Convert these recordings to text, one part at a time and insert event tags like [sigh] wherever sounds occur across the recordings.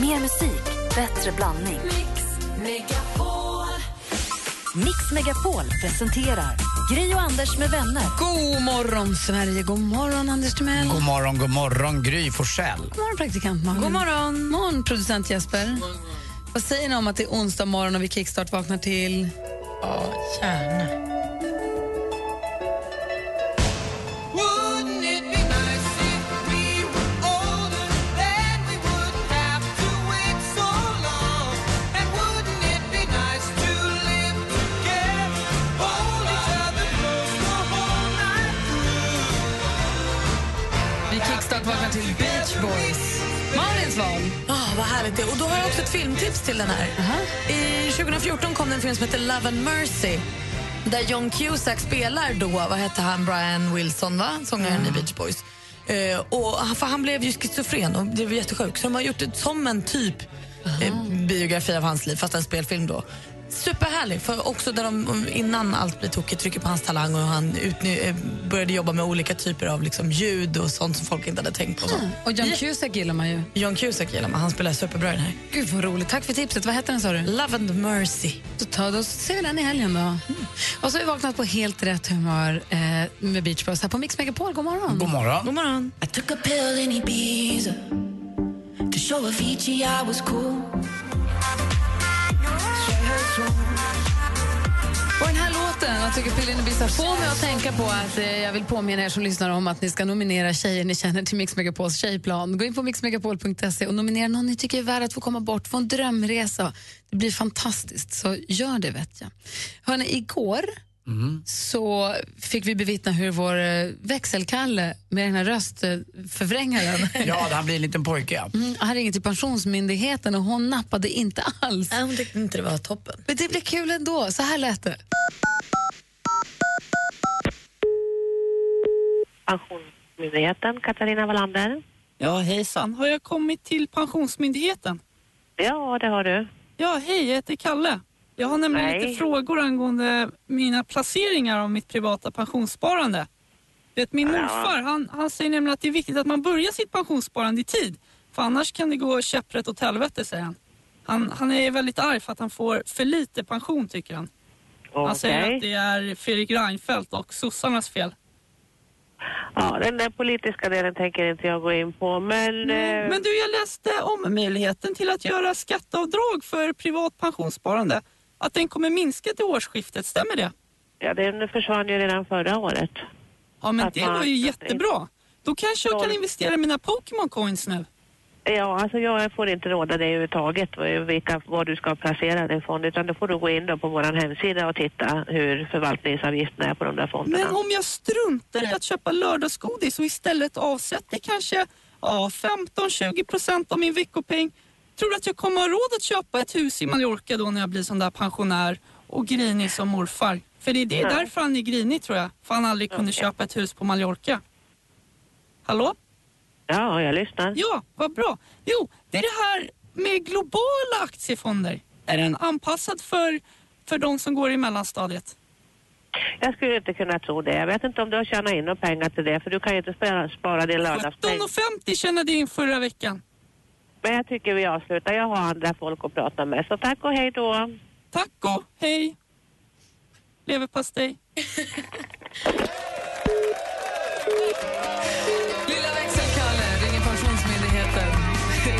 Mer musik, bättre blandning. Mix Megapol presenterar Gri och Anders med vänner. God morgon, Sverige. God morgon, Anders Timell. God morgon, god morgon, Gry Forssell. God morgon, praktikant Malin. God morgon. morgon, producent Jesper. Vad säger ni om att det är onsdag morgon och vi kickstart vaknar till... Ja, gärna. Och då har jag också ett filmtips till den här. I 2014 kom det en film som heter Love and Mercy där John Cusack spelar då, vad hette han, Brian Wilson, va? sångaren i Beach Boys. Eh, och för han blev ju schizofren och blev jättesjuk så de har gjort det som en typ eh, biografi av hans liv, fast en spelfilm då. Superhärlig, för också där de innan allt blir tokigt trycker på hans talang och han utny- eh, började jobba med olika typer av liksom, ljud och sånt som folk inte hade tänkt på. Mm. Och John Cusack gillar man ju. John Cusack gillar man, han spelar superbra i den här. Gud vad roligt. Tack för tipset. Vad heter den sa du? Love and Mercy. Då, tar, då ser vi den i helgen då. Och så har vi vaknat på helt rätt humör eh, med Beach Boys här på Mix Megapol. God morgon. God morgon. God morgon. I took a pill in Ibiza to show Avicii I was cool. Och den här låten, jag tycker Pillin Ibiza, får mig att tänka på att eh, jag vill påminna er som lyssnar om att ni ska nominera tjejer ni känner till Mix Megapols tjejplan. Gå in på mixmegapol.se och nominera någon ni tycker är värd att få komma bort, få en drömresa. Det blir fantastiskt, så gör det vet jag. Hörrni, igår så fick vi bevittna hur vår eh, växelkalle med den här röstförvrängaren [laughs] Ja, han blir en liten pojke. Ja. Mm, han ringde till Pensionsmyndigheten och hon nappade inte alls. Nej, hon tyckte inte det var toppen. Men det blev kul ändå. Så här lät det. Pensionsmyndigheten, Katarina Wallander. Ja, hejsan. Har jag kommit till Pensionsmyndigheten? Ja, det har du. Ja, hej, jag heter Kalle. Jag har nämligen Nej. lite frågor angående mina placeringar av mitt privata pensionssparande. Vet, min morfar, han, han säger nämligen att det är viktigt att man börjar sitt pensionssparande i tid. För annars kan det gå käpprätt åt helvete, säger han. Han, han är väldigt arg för att han får för lite pension, tycker han. Han Okej. säger att det är Fredrik Reinfeldt och sossarnas fel. Ja, den där politiska delen tänker inte jag gå in på, men... eh, Men du, jag läste om möjligheten till att göra skatteavdrag för privat pensionssparande. Att den kommer minska till årsskiftet, stämmer det? Ja, den försvann ju redan förra året. Ja, men Att det var ju jättebra. Då kanske jag kan investera i mina Pokémon coins nu. Ja, alltså jag får inte råda dig överhuvudtaget vilka, var du ska placera din fond, utan då får du gå in då på vår hemsida och titta hur förvaltningsavgifterna är på de där fonderna. Men om jag struntar i att köpa lördagsgodis och istället avsätter kanske ja, 15-20 procent av min veckopeng. Tror du att jag kommer ha råd att köpa ett hus i Mallorca då när jag blir sån där pensionär och grinig som morfar? För det är det, Nej. därför han är grinig tror jag. För han aldrig kunde köpa ett hus på Mallorca. Hallå? Ja, jag lyssnar. Ja, vad bra. Jo, det är det här med globala aktiefonder. Är den anpassad för, för de som går i mellanstadiet? Jag skulle inte kunna tro det. Jag vet inte om du har tjänat in några pengar till det, för du kan ju inte spara, spara din lördagspeng. 17,50 tjänade jag in förra veckan. Men jag tycker vi avslutar. Jag har andra folk att prata med, så tack och hej då. Tack och hej. Leverpastej. [laughs] Lilla växelkalle ringer Pensionsmyndigheten.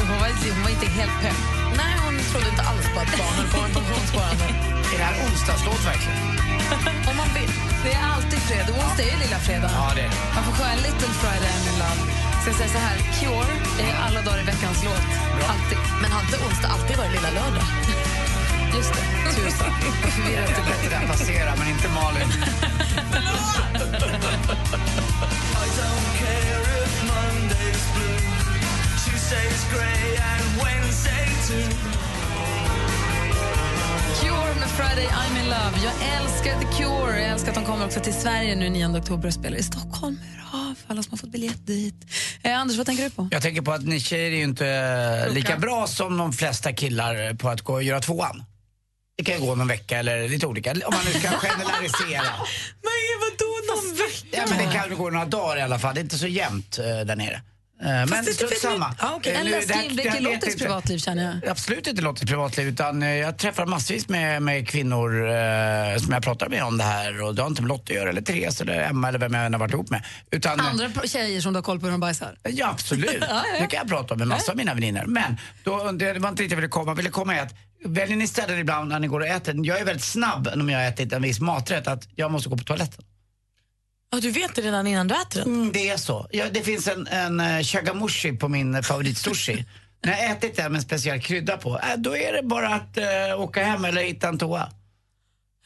Hon var, hon var inte helt pepp. Nej, hon trodde inte alls på att barnen får en pensionssparande. Är det här onsdagslåt verkligen? Om man vill. Det är alltid fredag. Onsdag är ju lilla fredag. Ja, det är det. Man får sjunga Little Friday I'm in love. Ska säga så här, Cure är alla dagar i veckans låt. Alltid. Men har inte onsdag alltid varit lilla lördag? Just det, tusan. Förvirrat till Det där passerar, men inte Malin. Cure med Friday I'm in love. Jag älskar The Cure. Jag älskar att de kommer också till Sverige nu 9 oktober och spelar i Stockholm. Hurra för alla som har fått biljett dit. Eh, Anders, vad tänker du på? Jag tänker på att ni tjejer är ju inte eh, lika bra som de flesta killar på att gå och göra tvåan. Det kan ju gå någon vecka eller lite olika, om man nu ska [laughs] generalisera. Men vadå någon vecka? Ja, men det kan ju gå några dagar i alla fall, det är inte så jämnt eh, där nere. Eh, Men strunt finns samma. ja, okej. Eh, En läskig inblick i inte- privatliv känner jag. Absolut inte Lottes privatliv utan eh, jag träffar massvis med, med kvinnor eh, som jag pratar med om det här och det har inte med Lotte att göra eller Therese eller Emma eller vem jag än har varit ihop med. Utan, Andra tjejer som du har koll på hur de bajsar. Ja, absolut. [laughs] Det kan jag prata om med massa av mina vänner. Men då, det var inte dit jag ville komma. Jag ville komma är att väljer ni ställen ibland när ni går och äter. Jag är väldigt snabb om jag har ätit en viss maträtt att jag måste gå på toaletten. Ja, du vet det redan innan du äter den? Mm, det är så. Ja, det finns en, en uh, chagamushi på min uh, favoritsushi. [laughs] när jag ätit den med en speciell krydda på, äh, då är det bara att eh, åka hem eller hitta en toa.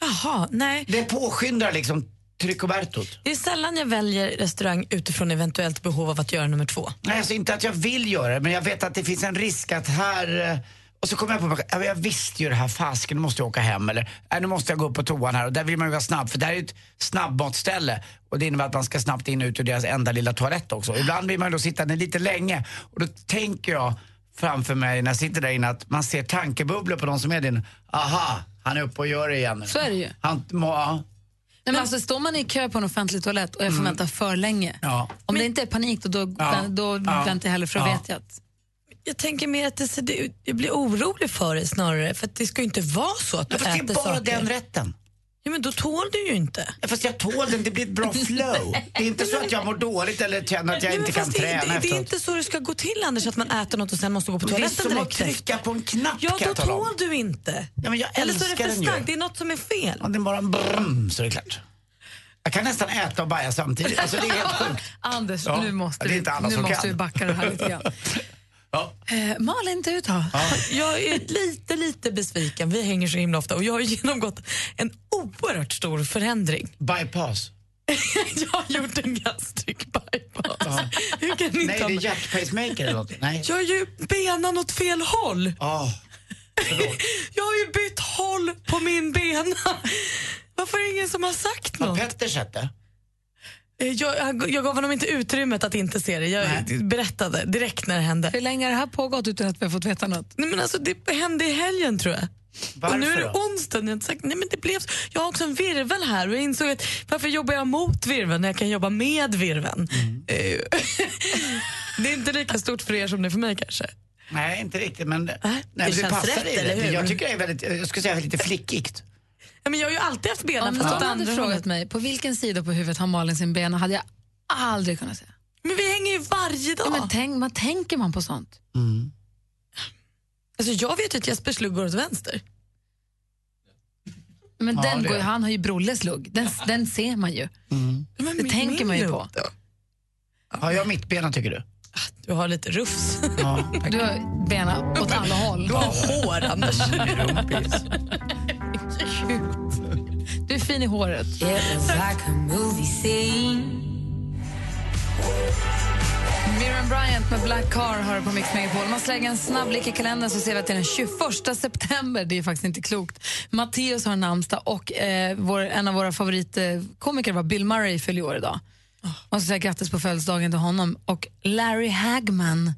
Jaha, nej. Det påskyndar liksom tryckobertot. Det är sällan jag väljer restaurang utifrån eventuellt behov av att göra nummer två. Nej, alltså inte att jag vill göra det, men jag vet att det finns en risk att här... eh, Och så kommer jag på mig själv, ja, jag visste ju det här, fasken, nu måste jag åka hem eller nej, nu måste jag gå upp på toan här och där vill man ju vara snabb för det här är ju ett snabbmatsställe och det innebär att man ska snabbt in och ut ur deras enda lilla toalett också. Ibland vill man ju då sitta där lite länge och då tänker jag framför mig när jag sitter där inne att man ser tankebubblor på de som är din. Aha, han är uppe och gör det igen. Så är det ju. Han, må. Nej, men alltså, står man i kö på en offentlig toalett och jag får vänta för länge. Mm. Ja. Om det inte är panik då, då, Ja. då Ja. väntar jag hellre för då vet jag att... Jag tänker mer att det, ser- det, jag blir orolig för det snarare, för att det ska ju inte vara så att du Fast det är äter bara saker. den rätten. Ja, men då tål du ju inte. Ja, Fast jag tål den, det blir ett bra [laughs] flow. Det är inte så att jag mår dåligt eller känner att jag men inte kan det, träna det, det är inte så det ska gå till Anders, att man äter något och sen måste gå på Men det är toaletten som att direkt trycka på en knapp Ja, då tål du inte. Ja, men jag Eller så är det älskar för starkt, det är något som är fel. Ja, den bara brum så är det klart. Jag kan nästan äta och baja samtidigt. Alltså det är helt sjukt. [laughs] Anders, Ja. nu måste, Ja, det är vi, inte alla nu som måste kan. vi backa det här lite grann. [laughs] Ja. Eh, Malin, du då? Jag är lite, lite besviken. Vi hänger så himla ofta och jag har genomgått en oerhört stor förändring. Bypass. [laughs] jag har gjort en gastric bypass. Hur kan ni Nej, ta det är hjärtpacemaker eller något. Nej. Jag har ju benan åt fel håll. Ja. Förlåt. [laughs] Jag har ju bytt håll på min bena. Varför är det ingen som har sagt Har något? Petter sett det? Eh, Jag, jag, gav honom inte utrymmet att inte se det. Jag Nej. berättade direkt när det hände. Hur länge har det här pågått utan att vi har fått veta något? Nej, men alltså, det hände i helgen tror jag. Varför och nu är det då? onsdag. Jag, har inte sagt, nej, men det blev, så. jag har också en virvel här och jag insåg att varför jobbar jag mot virveln när jag kan jobba med virveln? Mm. Eh, [laughs] det är inte lika stort för er som det är för mig kanske. Nej, inte riktigt. Men nej, det men känns passar rätt, dig eller det. hur? Jag tycker det är väldigt, jag skulle säga lite flickigt. Ja, men jag har ju alltid haft benen Om någon hade frågat mig på vilken sida på huvudet har Malin sin bena hade jag aldrig kunnat säga. Men vi hänger ju varje dag. Ja, men tänk, man tänker man på sånt? alltså, jag vet ju att Jespers lugg går åt vänster. Men Ja, den går, ju- han har ju Brolles lugg. Den, den ser man ju. Men Det min- tänker min man ju lugg på. då? Har jag mittbena tycker du? Du har lite rufs. Ja. Du har benen åt alla håll. Du har hår, Anders. [laughs] Du är fin i håret. Miriam Bryant med Black Car har på Mix Megapol. Man slänger en snabb blick i kalendern så ser vi att det är den 21 september. Det är faktiskt inte klokt. Matteus har namnsdag och eh, vår, en av våra favoritkomiker var Bill Murray fyller år idag. Man ska säga grattis på födelsedagen till honom. Och Larry Hagman,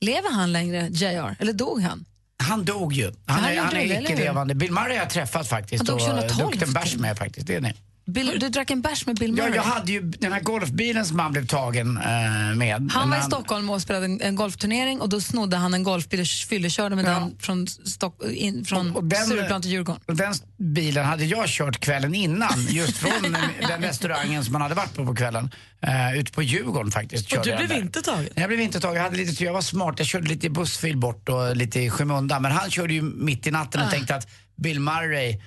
lever han längre, JR? Eller dog han? Han dog ju. Han, Han är, han är icke-levande. Bill Murray har jag träffat faktiskt. Han dog och 2012 druckit en bärs med faktiskt. Det är ni. Bill, du drack en bärs med Bill Ja, Murray? jag hade ju den här golfbilen som han blev tagen eh, med. Han var i Stockholm och spelade en, en golfturnering och då snodde han en golfbil och fyllekörde med Ja. den från, Stock, in, från Och- och den- Stureplan till Djurgården. Och den bilen hade jag kört kvällen innan, just från [laughs] den restaurangen som man hade varit på på kvällen. Uh, ute på Djurgården faktiskt. Och du jag blev inte tagen? Jag blev inte tagen. Jag, hade lite, tur. jag var smart. Jag körde lite i bussfil bort och lite i skymundan. Men han körde ju mitt i natten och tänkte att Bill Murray,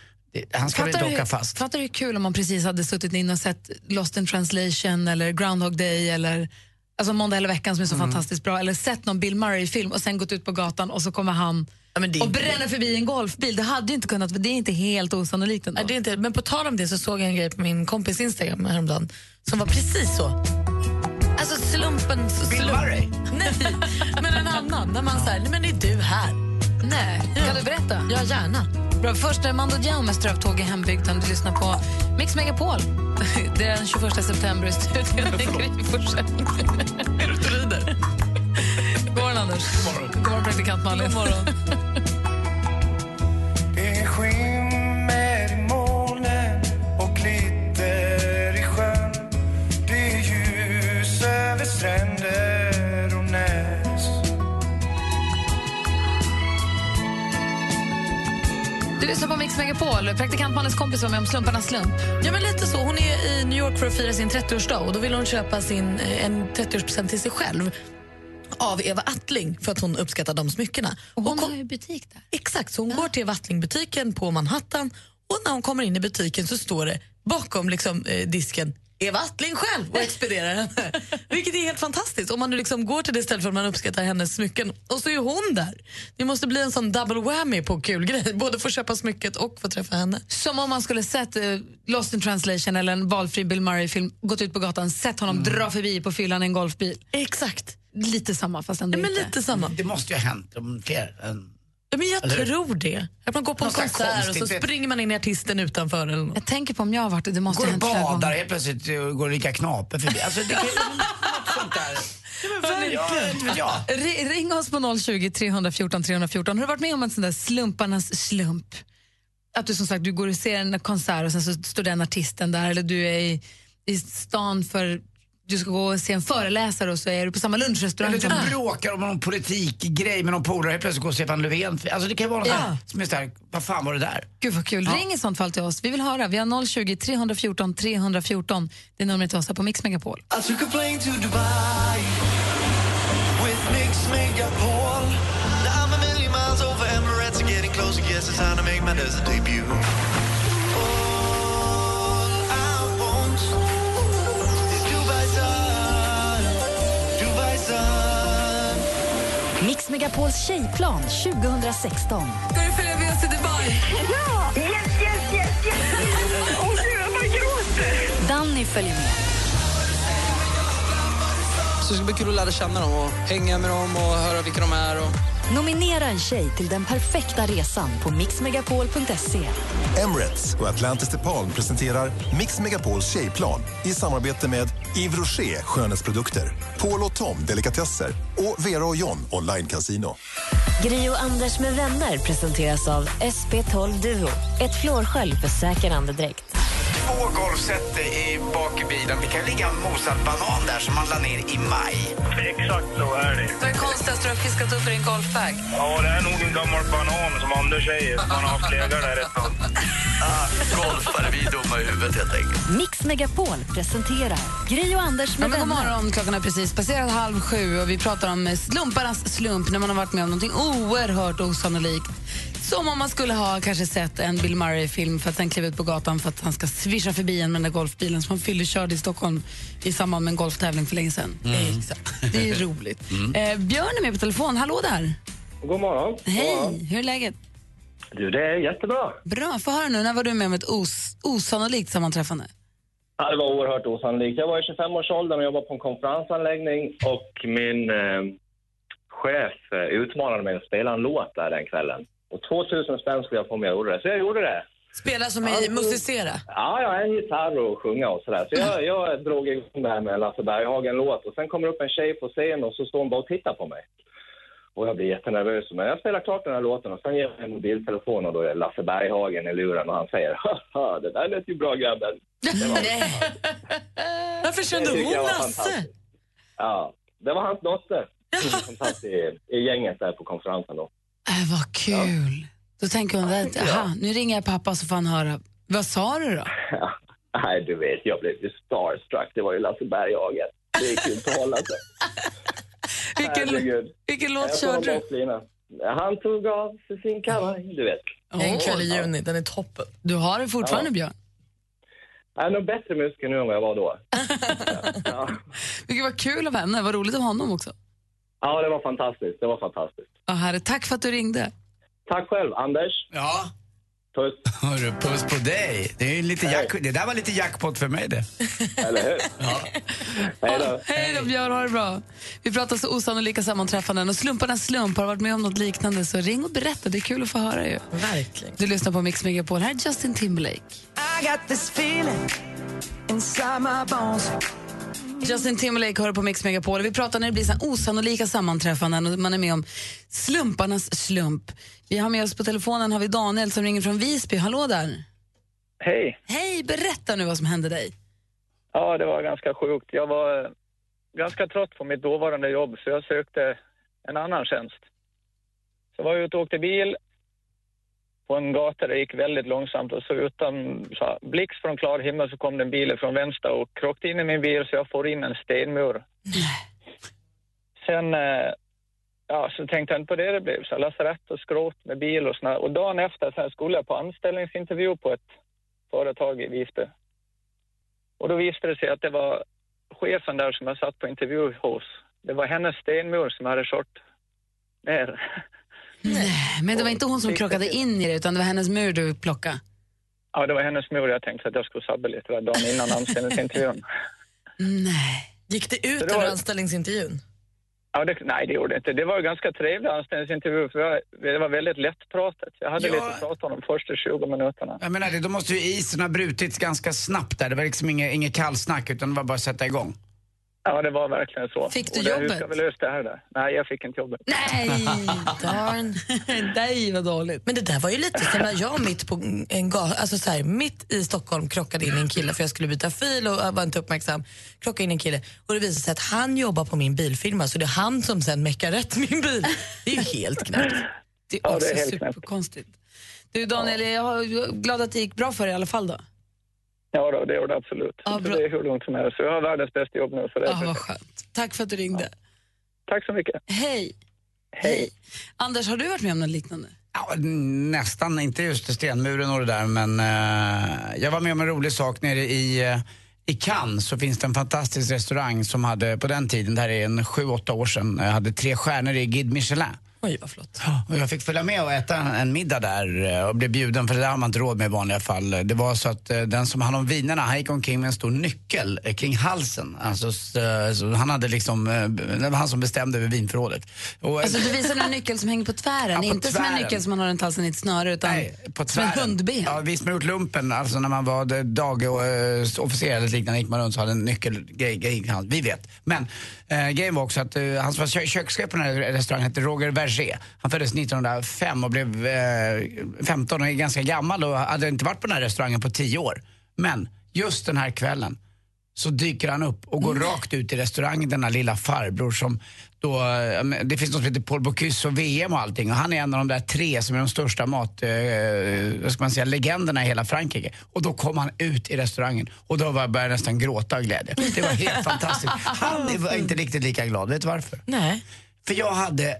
han ska väl inte du, åka fast. fattar du hur kul om man precis hade suttit in och sett Lost in translation eller Groundhog Day eller alltså Måndag hela veckan som är så Mm. fantastiskt bra eller sett någon Bill Murray-film och sen gått ut på gatan och så kommer han Ja, men det och bränner förbi en golfbil. Det hade ju inte kunnat, det är inte helt osannolikt ändå. Nej, det är inte, men på tal om det så såg jag en grej på min kompis Instagram häromdagen som var precis så. Alltså slumpen... Bill Slump, Murray? nej, men en annan. Där man säger, nej men det är du här. Nej, kan du berätta? Ja, gärna. Bra, först är Mando Diao med Strövtåg i hembygden. Du lyssnar på Mix Megapol. [laughs] Det är den 21 september i studion. [laughs] Det är Gry Forssell. Är du ute och rider? [laughs] God morgon, Anders. God morgon, God morgon praktikant Malin. God morgon. Lyssnar på Mix Megapol. Praktikant Malins kompis var med om Slumparnas slump. Ja, men lite så. Hon är i New York för att fira sin 30-årsdag och då vill hon köpa sin, eh, en 30-årspresent till sig själv av Eva Attling för att hon uppskattar de smyckena. Och hon kom- har ju butik där. Exakt, så hon går till Eva Attling-butiken på Manhattan och när hon kommer in i butiken så står det bakom liksom, eh, disken Eva Attling själv och expedierar henne. [laughs] Vilket är helt fantastiskt. Om man nu liksom går till det stället för att man uppskattar hennes smycken och så är hon där. Det måste bli en sån double whammy på kul grej. [laughs] Både få köpa smycket och få träffa henne. Som om man skulle sett eh, Lost in translation eller en valfri Bill Murray-film, gått ut på gatan, sett honom dra förbi på fyllan i en golfbil. Exakt. Lite samma fast ändå Ja, men inte. lite samma. Det måste ju ha hänt om fler än... Ja, men jag Eller tror det. Att man går på en konsert och så springer man in i artisten utanför. Eller något. Jag tänker på om jag har varit det, det måste Går ha hänt flera badar gånger. helt plötsligt och går lika knaper förbi. Alltså det kan ju [laughs] något sånt där. Ja, Ring oss på 020 314 314. Har du varit med om en sån där slumparnas slump? Att du som sagt du går och ser en konsert och sen så står den artisten där eller du är i, i stan för du ska gå och se en föreläsare och så är du på samma lunchrestaurang. Eller som- typ bråkar om någon politikgrej med någon polare. Helt plötsligt går Stefan Löfven. Alltså det kan ju vara något Ja. som är såhär, vad fan var det där? Gud vad kul. Ring i sånt fall till oss. Vi vill höra. Vi har 020 314 314. Det är numret till oss här på Mix Megapol. I took a plane to Dubai with Mix Megapol. Now I'm a million miles over Emirates and getting closer. Guess it's time to make my desert debut. Megapols tjejplan 2016. Ska du följa med oss till Dubai? Danny följer med. Så det ska bli kul att lära känna dem och hänga med dem och höra vilka de är. Och... Nominera en tjej till den perfekta resan på mixmegapol.se. Emirates och Atlantis DePaul presenterar Mix Megapols tjejplan i samarbete med Yves Rocher skönhetsprodukter, Paul och Tom delikatesser och Vera och John online casino. Gri och Anders med vänner presenteras av SP12 Duo. Ett flårskölj för säker andedräkt. Två golfset i bak i bilen. Det kan ligga en mosad banan där som man la ner i maj. Exakt så är det. Vad är konstigast du har fiskat upp i din golfbag? Ja, det är nog en gammal banan som Anders säger. Man har haft legat där ett tag. [laughs] Ah, golfare, vi är dumma i huvudet helt enkelt. Mix Megapol presenterar Gri och Anders Ja, med men god vänner. morgon, klockan är precis passerat halv sju och vi pratar om slumparnas slump när man har varit med om någonting oerhört osannolikt. Som om man skulle ha kanske sett en Bill Murray-film för att sen kliva ut på gatan för att han ska svischa förbi en med den där golfbilen som han fyllekörde i Stockholm i samband med en golftävling för länge sedan. Exakt. Det är [laughs] roligt. Eh, Björn är med på telefon. Hallå där! God morgon. Hej! Hur är läget? Du, det är jättebra. Bra. Få höra nu, när var du med om ett os osannolikt sammanträffande? Ja, det var oerhört osannolikt. Jag var i 25-årsåldern och jobbade på en konferensanläggning och min eh, chef eh, utmanade mig att spela en låt där den kvällen. Och 2000 spänn skulle jag få om jag gjorde det, så jag gjorde det. Spela som i musicera. Ja, jag har en gitarr och sjunga och sådär. Så jag, jag drog igång det här med Lasse Berghagen-låt och sen kommer upp en tjej på scen och så står hon bara och tittar på mig. Och jag blir jättenervös. Men jag spelar klart den här låten och sen ger jag en mobiltelefon och då är Lasse Berghagen i luren och han säger Haha, det där lät ju bra grabben. Det var, [laughs] Varför kände hon Lasse? ja, det var hans dotter som satt i, i gänget där på konferensen då. Äh, vad kul! Då tänker hon, att, aha, nu ringer jag pappa så får han höra. Vad sa du då? Nej, du vet, jag blev ju starstruck. Det var ju Lasse Berghagen. Det gick ju inte att hålla sig. [laughs] Vilken, vilken låt körde du? Han tog av sig sin kavaj, du vet. En kväll i juni, den är toppen. Du har det fortfarande, Ja. Björn. Jag är nog bättre musiker nu än vad jag var då. [laughs] ja. Vilket var kul av henne. Vad roligt av honom också. Ja, det var fantastiskt. Det var fantastiskt. Ja, herre, tack för att du ringde. Tack själv, Anders. Ja, Puss. hörru, puss på dig. Det, är lite jack, det där var lite jackpot för mig det. Eller hur? [laughs] [laughs] Hej då. Hej då, Björn. Ha det bra. Vi pratar så osannolika sammanträffanden och slumparnas slump. Har du varit med om något liknande så ring och berätta. Det är kul att få höra ju. Verkligen. Du lyssnar på Mix Megapol. Här är Justin Timberlake. I got this feeling inside my bones. Justin Timberlake hör på Mix Megapol. Vi pratar när det blir så osannolika sammanträffanden och man är med om slumparnas slump. Vi har med oss på telefonen har vi Daniel som ringer från Visby. Hallå där! Hej. Hej, berätta nu vad som hände dig. Ja, det var ganska sjukt. Jag var eh, ganska trött på mitt dåvarande jobb så jag sökte en annan tjänst. Så var jag ute och åkte bil på en gata där det gick väldigt långsamt och så utan så blixt från klar himmel så kom det en bil från vänster och krockade in i min bil så jag får in en stenmur. Sen eh, ja, så tänkte jag inte på det det blev. Så lasarett och skrot med bil och såna. Och dagen efter sen skulle jag på anställningsintervju på ett företag i Visby. Och då visade det sig att det var chefen där som jag satt på intervju hos. Det var hennes stenmur som jag hade kört ner. Nej, men det var inte hon som krockade in i det, utan det var hennes mur du plockade. Ja, det var hennes mur jag tänkte att jag skulle sabba lite där dagen innan anställningsintervjun. Nej. Gick det ut över var- anställningsintervjun? Ja, det, nej, det gjorde det inte. Det var ju ganska trevlig anställningsintervju för jag, det var väldigt lättpratat. Jag hade Ja. lite att prata om de första 20 minuterna. Jag menar det, då måste ju isen ha brutits ganska snabbt där. Det var liksom inget, inget kallsnack utan det var bara att sätta igång. Ja, det var verkligen så. Fick du Och det, Hur jobbet? ska vi lösa det här där? Nej, jag fick inte jobbet. Nej, [laughs] darn. [laughs] Nej, vad dåligt. Men det där var ju lite som när jag mitt på en alltså så här, mitt i Stockholm krockade in en kille för jag skulle byta fil och jag var inte uppmärksam. Krockade in en kille och det visade sig att han jobbar på min bilfirma så det är han som sen meckar rätt min bil. Det är ju helt knäppt. Det är Ja, det också är superkonstigt. Du Daniel, jag är glad att det gick bra för dig i alla fall då. Ja, då, det gjorde det absolut. Ja, det är hur långt som helst. Så jag har världens bästa jobb nu. Så det är Ja, vad skönt. Tack för att du ringde. Tack så mycket. Hej. Hej. Anders, har du varit med om något liknande? Ja, nästan, inte just stenmuren och det där men eh, jag var med om en rolig sak nere i, eh, i Cannes så finns det en fantastisk restaurang som hade på den tiden, det här är en sju, åtta år sedan, eh, hade tre stjärnor i Guide Michelin. Oj, vad flott. Och jag fick följa med och äta en, middag där eh, och blev bjuden, för det där har man inte råd med i vanliga fall. Det var så att eh, den som hade om vinerna, han gick omkring med en stor nyckel eh, kring halsen. Alltså, så han hade liksom, det var han som bestämde över vinförrådet. Och, Alltså, du visar en [laughs] nyckel som hänger på tvären, Ja, på inte som en tvären. nyckel som man har runt halsen i ett snöre, utan på som en tvären. hundben. Ja, visst man gjort lumpen, alltså när man var dagofficer eller liknande gick man runt och hade en nyckelgrej. grej i hand. Vi vet. Men eh, grejen var också att eh, han som var kö- kökschef på den här restaurangen hette Roger Verger. Han föddes 1905 och blev eh, 15 och är ganska gammal och hade inte varit på den här restaurangen på 10 år. Men just den här kvällen så dyker han upp och går rakt ut i restaurangen, denna lilla farbror som då, eh, det finns något som heter Paul Bocuse och VM och allting och han är en av de där tre som är de största mat, eh, vad ska man säga, legenderna i hela Frankrike. Och då kom han ut i restaurangen och då var- började jag nästan gråta av glädje. Det var helt [laughs] fantastiskt. Han var inte riktigt lika glad, vet du varför? Nej. För jag hade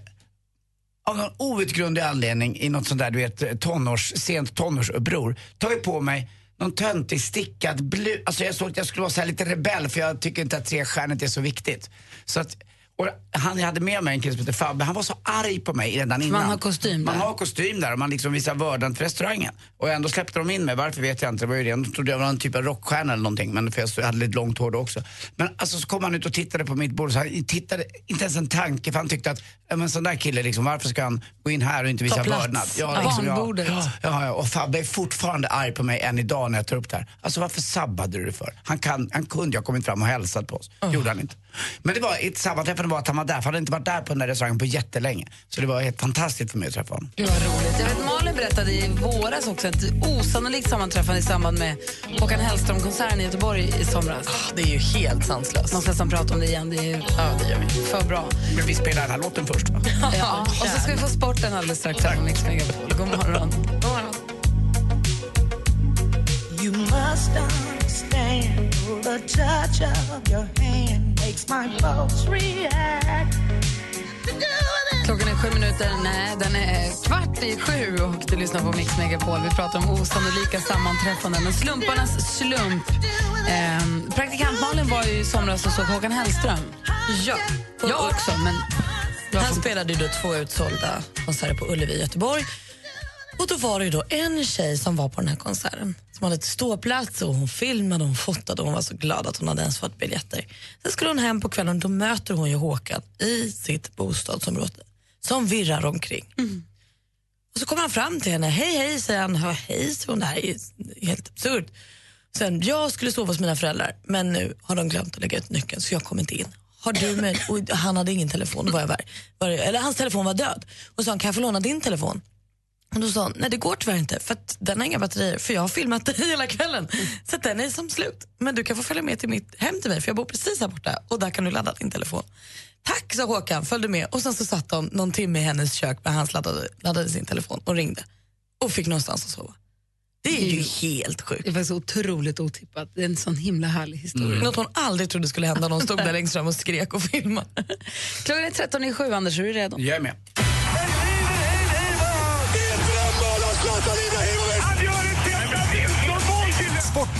av någon outgrundlig anledning i något sånt där, du vet, tonårs, sent tonårsuppror, tagit på mig någon töntig stickad blus. Alltså jag såg att jag skulle vara så här lite rebell för jag tycker inte att trestjärnet är så viktigt. Så att, och han, jag hade med mig en kille som heter Fabbe, han var så arg på mig redan innan. man har kostym Man där. har kostym där och man liksom visar vördnad för restaurangen. Och ändå släppte de in mig, varför vet jag inte. Det var ju det, de trodde jag var en typ av rockstjärna eller någonting, men för jag hade lite långt hår då också. Men alltså så kom han ut och tittade på mitt bord så han tittade inte ens en tanke för han tyckte att, ja men sån där kille liksom, varför ska han gå in här och inte visa Ta plats. vördnad? Ja, liksom, ja, ja, ja, och Fabbe är fortfarande arg på mig än idag när jag tar upp det här. Alltså varför sabbade du det för? Han, kan, han kunde ju ha kommit fram och hälsat på oss. gjorde han inte. Men det var ett sammanträffande var att han var där, för han hade inte varit där på den där restaurangen på jättelänge. Så det var helt fantastiskt för mig att träffa honom. Gud vad roligt. Jag vet, Malin berättade i våras också ett osannolikt sammanträffande i samband med Håkan Hellström-konserten i Göteborg i somras. Det är ju helt sanslöst. Måste nästan prata om det igen. Det är ju Ja, det gör vi. för bra. Men vi spelar den här låten först va? Ja, och så ska vi få sporten alldeles strax här på Mix Megapol. God morgon. God morgon. You must understand the touch of your hand makes my pulse react. Klockan är sju minuter, nej, den är kvart i sju och du lyssnar på Mix Megapol. Vi pratar om osannolika sammanträffanden, men slumparnas slump. Ehm, praktikant Malin var ju i somras och såg Håkan Hellström. Ja. Jag också, men... Han spelade ju då två utsålda konserter på Ullevi i Göteborg. Och då var det ju då en tjej som var på den här konserten som hade ett ståplats och hon filmade och hon fotade och hon var så glad att hon hade ens fått biljetter. Sen skulle hon hem på kvällen och då möter hon ju Håkan i sitt bostadsområde som virrar omkring. Och så kommer han fram till henne. Hej, hej, säger han. Ja, hej, säger hon. Det här är helt absurt. Sen, jag skulle sova hos mina föräldrar men nu har de glömt att lägga ut nyckeln så jag kom inte in. Har du med? Och han hade ingen telefon, var jag var, var, eller hans telefon var död. Och sa han, kan jag få låna din telefon? Och då sa hon, nej det går tyvärr inte för att den har inga batterier för jag har filmat dig hela kvällen. Så att den är som slut. Men du kan få följa med till mitt, hem till mig för jag bor precis här borta och där kan du ladda din telefon. Tack sa Håkan, följde med och sen så satt de någon timme i hennes kök när han laddade, laddade sin telefon och ringde. och fick någonstans att sova. Det är ju helt sjukt. Det är faktiskt otroligt otippat. Det är en sån himla härlig historia. Något hon aldrig trodde skulle hända när hon stod där [laughs] längst fram och skrek och filmade. Klockan är 13 i sju, Anders. Är du redo? Jag är med.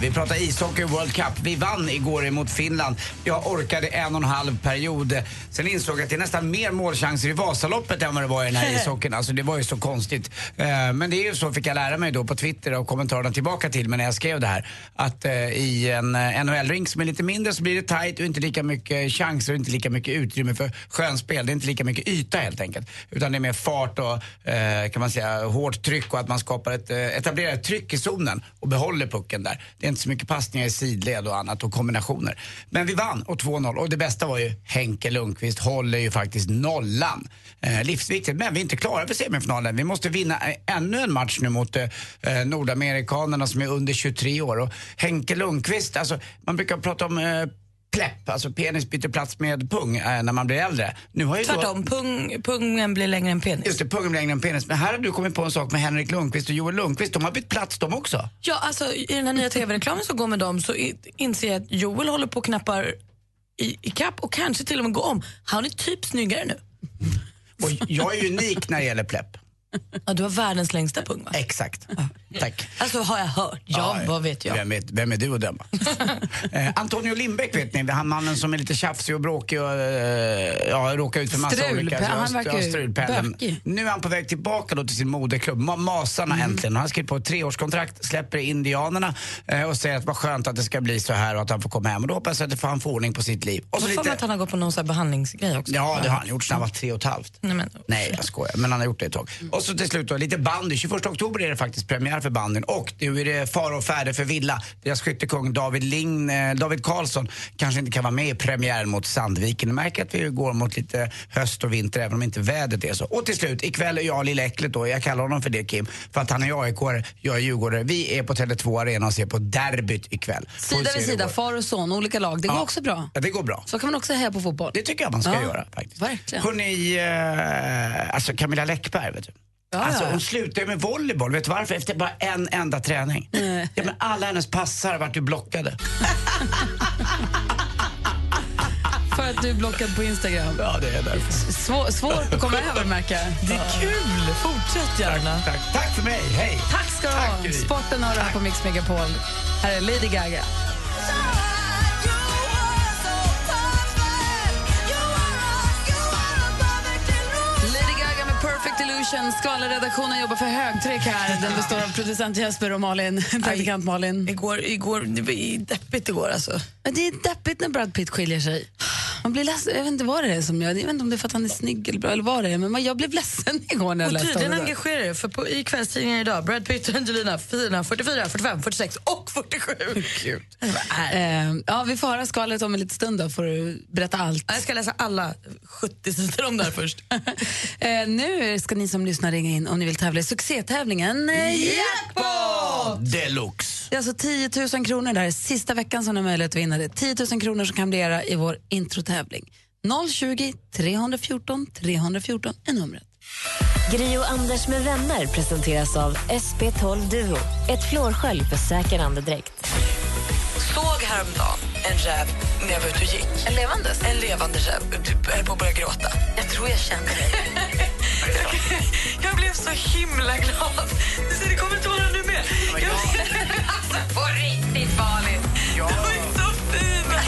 vi pratar ishockey World Cup. Vi vann igår emot Finland. Jag orkade en och en halv period. Sen insåg jag att det är nästan mer målchanser i Vasaloppet än vad det var i den här [laughs] ishockeyn. Alltså det var ju så konstigt. Eh, Men det är ju så, fick jag lära mig då på Twitter och kommentarerna tillbaka till mig när jag skrev det här. Att eh, i en eh, NHL-rink som är lite mindre så blir det tight och inte lika mycket chanser och inte lika mycket utrymme för skönspel. Det är inte lika mycket yta helt enkelt. Utan det är mer fart och kan man säga hårt tryck och att man skapar ett, etablerar ett tryck i zonen och behåller pucken där. Det är inte så mycket passningar i sidled och annat och kombinationer. Men vi vann och 2-0 och det bästa var ju Henke Lundqvist håller ju faktiskt nollan. Eh, livsviktigt, men vi är inte klara för semifinalen. Vi måste vinna eh, ännu en match nu mot eh, eh nordamerikanerna som är under 23 år. Och Henke Lundqvist, alltså man brukar prata om eh, plepp, alltså penis byter plats med pung eh, när man blir äldre. Nu har ju då- Tvärtom, pung, pungen blir längre än penis. Just det, pungen blir längre än penis. Men här har du kommit på en sak med Henrik Lundqvist och Joel Lundqvist. De har bytt plats de också. Ja, alltså i den här nya tv-reklamen som går med dem så i- inser jag att Joel håller på och knappar i, i kapp och kanske till och med går om. Han är typ snyggare nu. Och jag är ju unik när det gäller plepp. Ja, du har världens längsta pung va? Exakt. Tack. Alltså har jag hört? Ja, vad vet jag? Vem, vet, vem är du att döma? [laughs] eh, Antonio Lindbäck vet ni, han mannen som är lite tjafsig och bråkig och eh, ja, råkar ut för massa Strul- olika... han verkar bökig. Nu är han på väg tillbaka då till sin moderklubb, Ma- Masarna Mm. äntligen. Han har skrivit på ett treårskontrakt, släpper Indianerna eh, och säger att vad skönt att det ska bli så här och att han får komma hem. Och då hoppas jag att han får ordning på sitt liv. Och så för mig att han har gått på någon här behandlingsgrej också. Ja, det har han gjort sedan han var tre och ett halvt. Nej, men, Nej, jag skojar. Men han har gjort det ett tag. Och så till slut då, lite bandy. 21 oktober är det faktiskt premiär för bandyn. Och nu är det fara och färde för Villa. Deras skyttekung David, Ling, eh, David Karlsson kanske inte kan vara med i premiären mot Sandviken. Ni märker att vi går mot lite höst och vinter även om inte vädret är så. Och till slut, ikväll är jag Lilla Äcklet då. Jag kallar honom för det Kim. För att han är aik jag är djurgårdare. Vi är på Tele2 Arena och ser på derbyt ikväll. Sida vid sida, går. far och son, olika lag. Det går Ja. också bra. Ja, det går bra. Så kan man också heja på fotboll. Det tycker jag man ska Ja, göra faktiskt. Verkligen. Hörrni, eh, alltså Camilla Läckberg vet du. Ja, alltså, hon slutade med volleyboll, vet du varför? Efter bara en enda träning. Ja, men alla hennes passar vart ju blockade. [laughs] För att du är blockad på Instagram. Ja, det är därför. Svår, svårt att komma över, [laughs] märker. Det är kul! Fortsätt gärna. Tack, tack för mig, hej! Tack ska du ha. Sporten har du här på Mix Megapol. Här är Lady Gaga. Perfect Illusion. Skvallerredaktionen jobbar för högtryck här. Den består av producent Jesper och Malin, praktikant Malin. Igår, igår, det var deppigt igår alltså. Men det är deppigt när Brad Pitt skiljer sig. Man blir ledsen. Jag vet inte vad det är som gör det. Jag vet inte om det är för att han är snygg eller bra eller vad det är. Men man- jag blev ledsen [laughs] igår när jag Och läste tydligen om det. engagerar det, för på, i kvällstidningen idag, Brad Pitt och Angelina, fina 44, 45, 46 och 47. [laughs] Gud. Eh, ja, vi får höra skvallret om en liten stund. Då får du berätta allt. Jag ska läsa alla 70 sidor om det här först. [laughs] Eh, nu ska ni som lyssnar ringa in om ni vill tävla i succétävlingen eh, Deluxe. Det är alltså 10 000 kronor. Det här är sista veckan som ni har möjlighet att vinna det. 10 000 kronor som kan bli era i vår introtävling. 020 314 314 är numret. Gri och Anders med vänner presenteras av SP12 Duo. Ett flårskölj för säker andedräkt. Såg häromdagen en räv när jag var ute och gick. En levande? En levande räv. Jag höll på att börja gråta. Jag tror jag känner dig. [laughs] jag blev så himla glad. Du ser, det kommer tårar nu Jag, alltså på riktigt, Malin. De var ju så fina.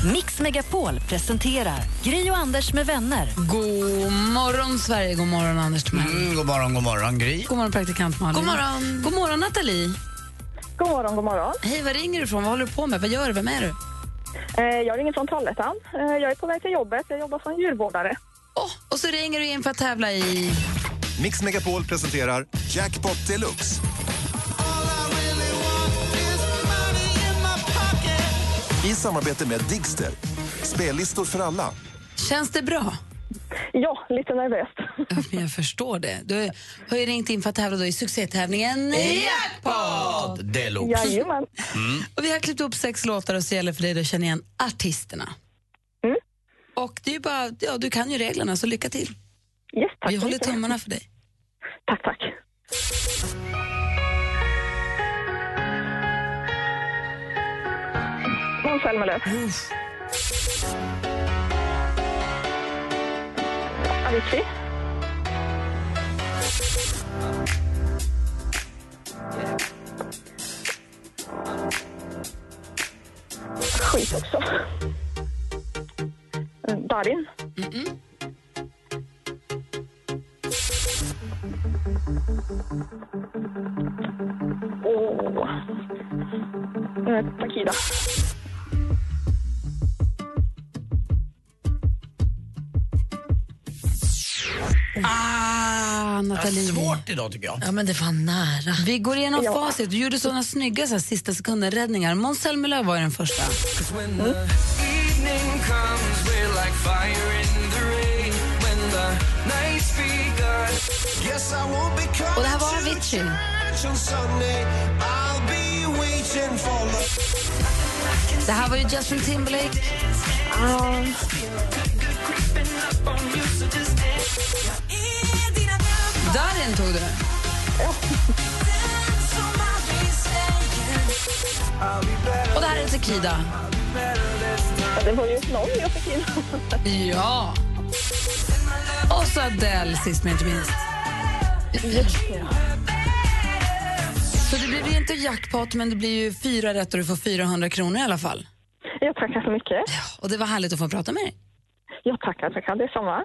Så... Mix Megapol presenterar Gri och Anders med vänner. God morgon, Sverige. God morgon, Anders. Mm, god morgon, god morgon Gry. God morgon, praktikant Malin. God morgon. God morgon, Nathalie. God morgon, god morgon. Hej, var ringer du ifrån? Vad håller du på med? Vad gör du? Vem är du? Eh, Jag ringer från Trollhättan. Eh, Jag är på väg till jobbet. Jag jobbar som djurvårdare. Oh, och så ringer du in för att tävla i... Mix Megapol presenterar Jackpot Deluxe. I samarbete med Digster. Spellistor för alla. Känns det bra? Ja, lite nervöst. Ja, jag förstår det. Du har ju ringt in för att tävla då i succétävlingen Jackpot! Deluxe. Jajamän. Och vi har klippt upp sex låtar och så gäller för dig att känna igen artisterna. Mm. Och det är bara, ja, du kan ju reglerna, så lycka till. Yes, tack Vi håller tummarna för dig. Tack, tack. Måns Zelmerlöw. Avicii. Skit också. Darin. Åh. Eh, Takida. Ah, Nathalie. Svårt idag tycker jag. Ja, men det var nära. Vi går igenom Ja. facit. Du gjorde såna snygga så här, sista sekunden-räddningar. Måns Zelmerlöw var den första. Och det här var Avicii. Det här var ju Justin Timberlake. Darin tog du. Och det här är Takida. Ja, det var ju någon jag fick in. Ja. Och så Adele sist men inte minst. Så det blir inte jackpot men det blir ju fyra rätt och du får 400 kronor i alla fall. Ja, tackar så mycket. Och det var härligt att få prata med dig. [laughs] Ja, tackar, tackar. Detsamma.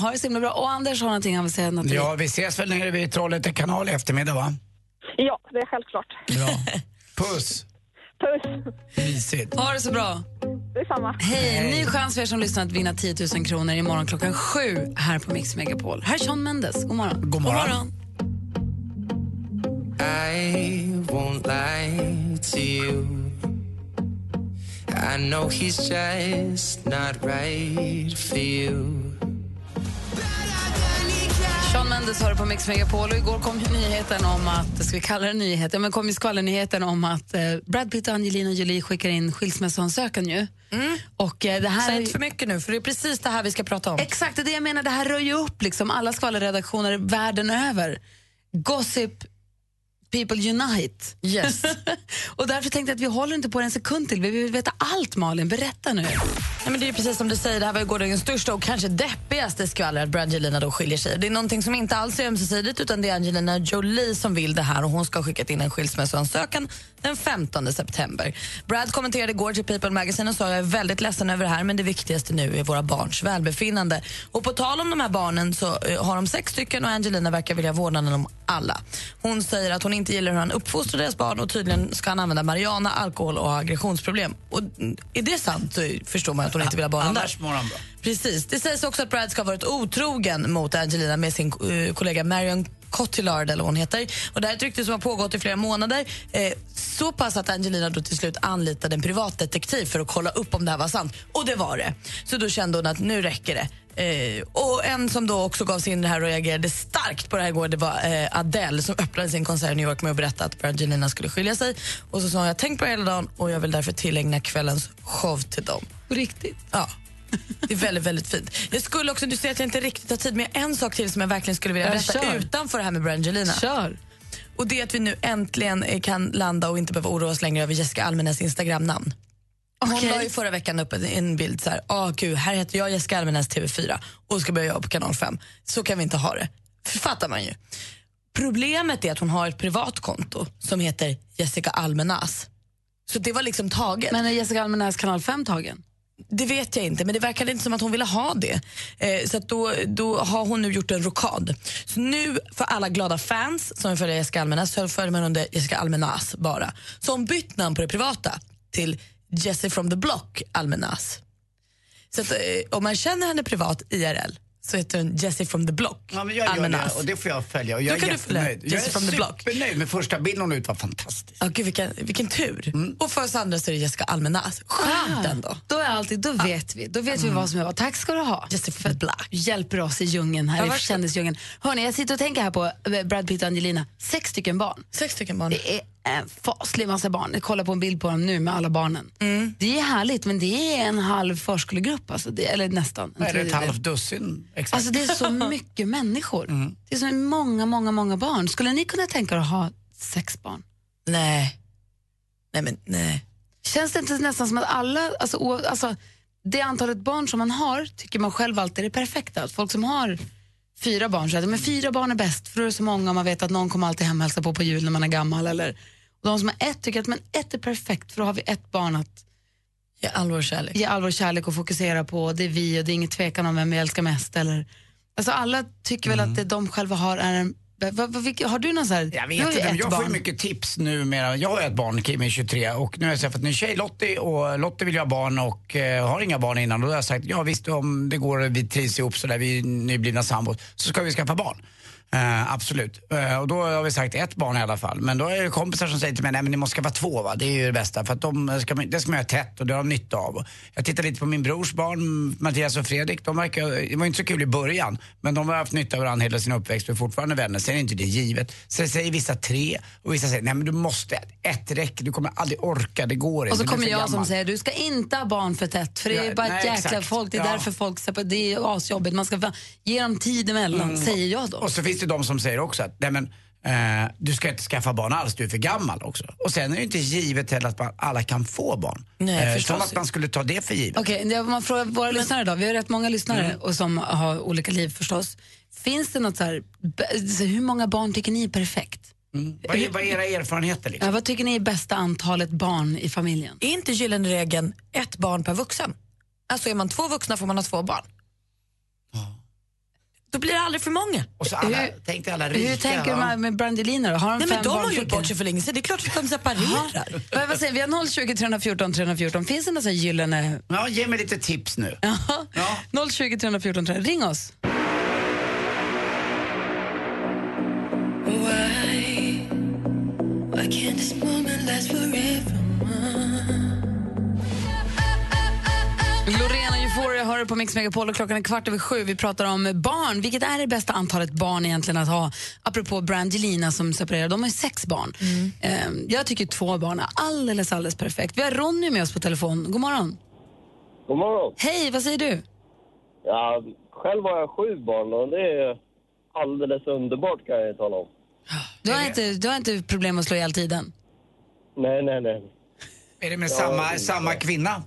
ha det så himla bra. Och Anders har någonting han vill säga. Ja, vi ses väl nere vid Trollhätte kanal i eftermiddag va? Ja, det är självklart. Bra. [laughs] Puss. Puss. Mysigt. Ha det så bra. Detsamma. Hej! Ny chans för er som lyssnar att vinna 10 000 kronor imorgon klockan sju här på Mix Megapol. Här är Sean Mendes. God morgon. God morgon. I won't lie to you. I know he's just not right for you. Sean Mendes har det på Mix Megapol och igår kom nyheten om att, ska vi kalla det nyheten, men kom ju skvallernyheten om att eh, Brad Pitt och Angelina Jolie skickar in skilsmässoansökan ju. Och eh, det här Säg är inte för mycket nu, för det är precis det här vi ska prata om. Exakt, det är det jag menar. Det här rör ju upp liksom alla skvallerredaktioner världen över. Gossip People Unite. Yes. [laughs] och därför tänkte jag att vi håller inte på en sekund till. Vi vill veta allt, Malin. Berätta nu. Nej, men det är precis som du säger, det här var ju gårdagens största och kanske deppigaste skvaller att Brangelina då skiljer sig. Det är någonting som inte alls är ömsesidigt utan det är Angelina Jolie som vill det här och hon ska ha skickat in en skilsmässoansökan den 15 september. Brad kommenterade igår till People Magazine och sa jag är väldigt ledsen över det här men det viktigaste nu är våra barns välbefinnande. Och på tal om de här barnen så eh, har de sex stycken och Angelina verkar vilja vårdnaden om alla. Hon säger att hon inte gillar hur han uppfostrar deras barn och tydligen ska han använda marijuana, alkohol och aggressionsproblem. Och är det sant så förstår man att hon inte vill ha där. Annars mår han bra. Precis. Det sägs också att Brad ska ha varit otrogen mot Angelina med sin eh, kollega Marion Cotillard eller vad hon heter. Och det här är ett rykte som har pågått i flera månader. Eh, så pass att Angelina då till slut anlitade en privatdetektiv för att kolla upp om det här var sant. Och det var det. Så då kände hon att nu räcker det. Eh, och en som då också gav sig in i det här och reagerade starkt på det här igår, det var eh, Adele som öppnade sin konsert i New York med att berätta att Angelina skulle skilja sig. Och så sa hon, jag har tänkt på det hela dagen och jag vill därför tillägna kvällens show till dem. På riktigt? Ja. Det är väldigt, väldigt fint. Jag skulle också, du säger att jag inte riktigt har tid, men jag har en sak till som jag verkligen skulle vilja Ja, berätta kör. utanför det här med Brangelina. Kör. Och det är att vi nu äntligen eh, kan landa och inte behöva oroa oss längre över Jessica Almenäs Instagramnamn. Hon la ju förra veckan upp en, bild så här, gud, här heter jag Jessica Almenäs TV4 och ska börja jobba på kanal 5. Så kan vi inte ha det. Fattar man ju. Problemet är att hon har ett privat konto som heter Jessica Almenäs. Så det var liksom taget. Men är Jessica Almenäs kanal 5 tagen? Det vet jag inte, men det verkade inte som att hon ville ha det. Eh, så att då, då har hon nu gjort en rokad. Så nu, för alla glada fans som vill följa Jessica Almenäs, så följer man under Jessica Almenäs bara. Så hon bytt namn på det privata till Jessie from the Block Almenäs. Så att, eh, om man känner henne privat IRL så heter hon Jessie from the Block Ja, men jag gör det och det får jag följa. Och jag är kan du följa jättenöjd. Jag Jessie är from the Block. supernöjd med första bilden hon ut var fantastisk. Ja, gud, vilken, vilken tur. Och för oss andra så är det Jessica Almenäs. Skönt ändå. Då är alltid, då vet vi. Då vet vi vad som är vad. Tack ska du ha. Jessie from the Block. Hjälper oss i djungeln här Ja, i kändisdjungeln. Hörrni, jag sitter och tänker här på eh, Brad Pitt och Angelina. Sex stycken barn. Sex stycken barn. Det är en faslig massa barn. Jag kollar på en bild på dem nu med alla barnen. Det är härligt, men det är en halv förskolegrupp, alltså det, eller nästan. En Är det ett halvt dussin? Exakt. Alltså det är så [laughs] mycket människor. Det är så många, många, många barn. Skulle ni kunna tänka er att ha sex barn? Nej. Nej, men nej. Känns det inte nästan som att alla, alltså, o- alltså, det antalet barn som man har tycker man själv alltid är det perfekta. Att Folk som har fyra barn säger att fyra barn är bäst för då är det så många och man vet att någon kommer alltid hem och hälsa på på jul när man är gammal. Eller, de som har ett tycker att men ett är perfekt för då har vi ett barn att ge allvar och kärlek, ge allvar och kärlek och fokusera på. Det är vi och det är ingen tvekan om vem vi älskar mest. Eller, alltså alla tycker väl att det de själva har är en... Vad, vad, vilka- har du någon så här... Jag vet inte, men jag får ju barn. mycket tips numera. Jag har ett barn, Kim är 23 och nu har jag träffat en tjej, Lottie, och Lottie vill ju ha barn och eh, har inga barn innan. Och då har jag sagt, ja visst om det går vi trivs ihop sådär, vi är nyblivna sambos, så ska vi skaffa barn. Eh, absolut. Eh, och då har vi sagt ett barn i alla fall. Men då är det kompisar som säger till mig, nej men ni måste skaffa två va, det är ju det bästa. För att de ska, det ska man göra tätt och det har de nytta av. Jag tittar lite på min brors barn, Mattias och Fredrik. De verkar, det var inte så kul i början, men de har haft nytta av varandra hela sin uppväxt och är fortfarande vänner. Sen är inte det givet. Sen säger vissa tre och vissa säger, nej men du måste, ett räcker, du kommer aldrig orka, det går inte. Och så kommer jag som gammal." säger du ska inte ha barn för tätt för det är Ja, bara ett nej, jäkla exakt. folk. Det är Ja. därför folk säger det är asjobbigt. Man ska ge dem tid emellan, Mm. säger jag då. Finns det de som säger också att nej men, eh, du ska inte skaffa barn alls, du är för gammal också. Och sen är det inte givet heller att man, alla kan få barn. Nej, eh, som att man skulle ta det för givet. Okej, okay, man frågar våra lyssnare då. Vi har rätt många lyssnare Mm. och som har olika liv förstås. Finns det något så här, hur många barn tycker ni är perfekt? Mm. Vad, är, vad är era erfarenheter liksom? Ja, vad tycker ni är bästa antalet barn i familjen? Är inte gyllene regeln ett barn per vuxen? Alltså är man två vuxna får man ha två barn. Då blir det aldrig för många. Och så alla, tänk dig alla rika. Hur tänker du med, Brangelina då? Har de Nej, fem men de barn har gjort bort sig för länge sedan. Det är klart att de separerar. [laughs] Vad, vad säger vi? Vi har 020 314 314. Finns det några gyllene... Ja, ge mig lite tips nu. Ja. 020 314 314. Ring oss. Why? Why can't this moment last forever? På Mix Megapol och klockan är kvart över sju. Vi pratar om barn. Vilket är det bästa antalet barn egentligen att ha? Apropå Brangelina som separerar. De har ju sex barn. Ehm, jag tycker två barn är alldeles, alldeles perfekt. Vi har Ronny med oss på telefon. God morgon. God morgon. Hej, vad säger du? Ja, själv har jag sju barn och det är alldeles underbart kan jag tala om. Du har, inte, du har inte problem att slå ihjäl tiden? Nej, nej, nej. Är det med Ja, samma, det- samma kvinna?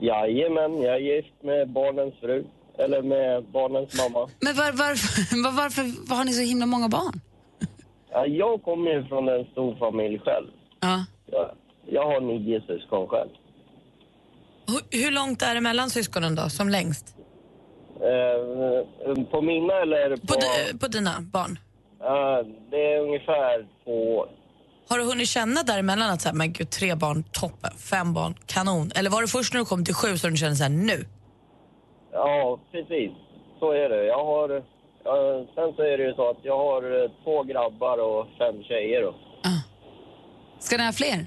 Jajamän, jag är gift med barnens fru. Eller med barnens mamma. Men var, varför, [laughs] var, varför var har ni så himla många barn? Ja, jag kommer ju från en stor familj själv. Ja. Jag, jag har nio syskon själv. Hur, hur långt är det mellan syskonen då, som längst? Eh, på mina eller på... På, di- på dina barn? Ja, det är ungefär två år. Har du hunnit känna däremellan att så här, men gud, tre barn, toppen, fem barn, kanon? Eller var det först när du kom till sju som du kände så här, nu? Ja, precis. Så är det. Jag har... ja, sen så är det ju så att jag har eh, två grabbar och fem tjejer. Då. Ska ni ha fler?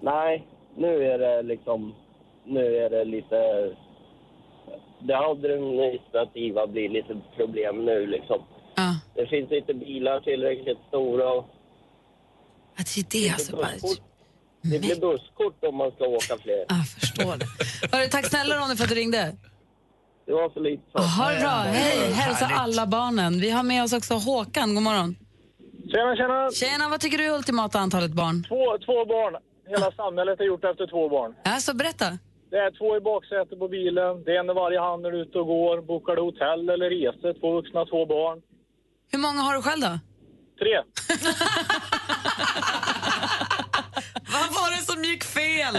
Nej, nu är det liksom... Nu är det lite... Det administrativa blir lite problem nu liksom. Det finns inte bilar tillräckligt stora. Och Att det är det alltså bara... Det blir busskort om man ska åka fler. Jag förstår det. Hörru, tack snälla Ronny för att du ringde. Det var så lite så. Ha det bra. Hej, hälsa Härligt. alla barnen. Vi har med oss också Håkan. God morgon. Tjena, tjena. Tjena, vad tycker du är ultimata antalet barn? Två, två barn. Hela samhället är gjort efter två barn. Alltså, berätta. Det är två i baksätet på bilen. Det är en i varje hand när du är ute och går. Bokar du hotell eller resor. Två vuxna, två barn. Hur många har du själv då? Tre. [laughs] Vad var det som gick fel?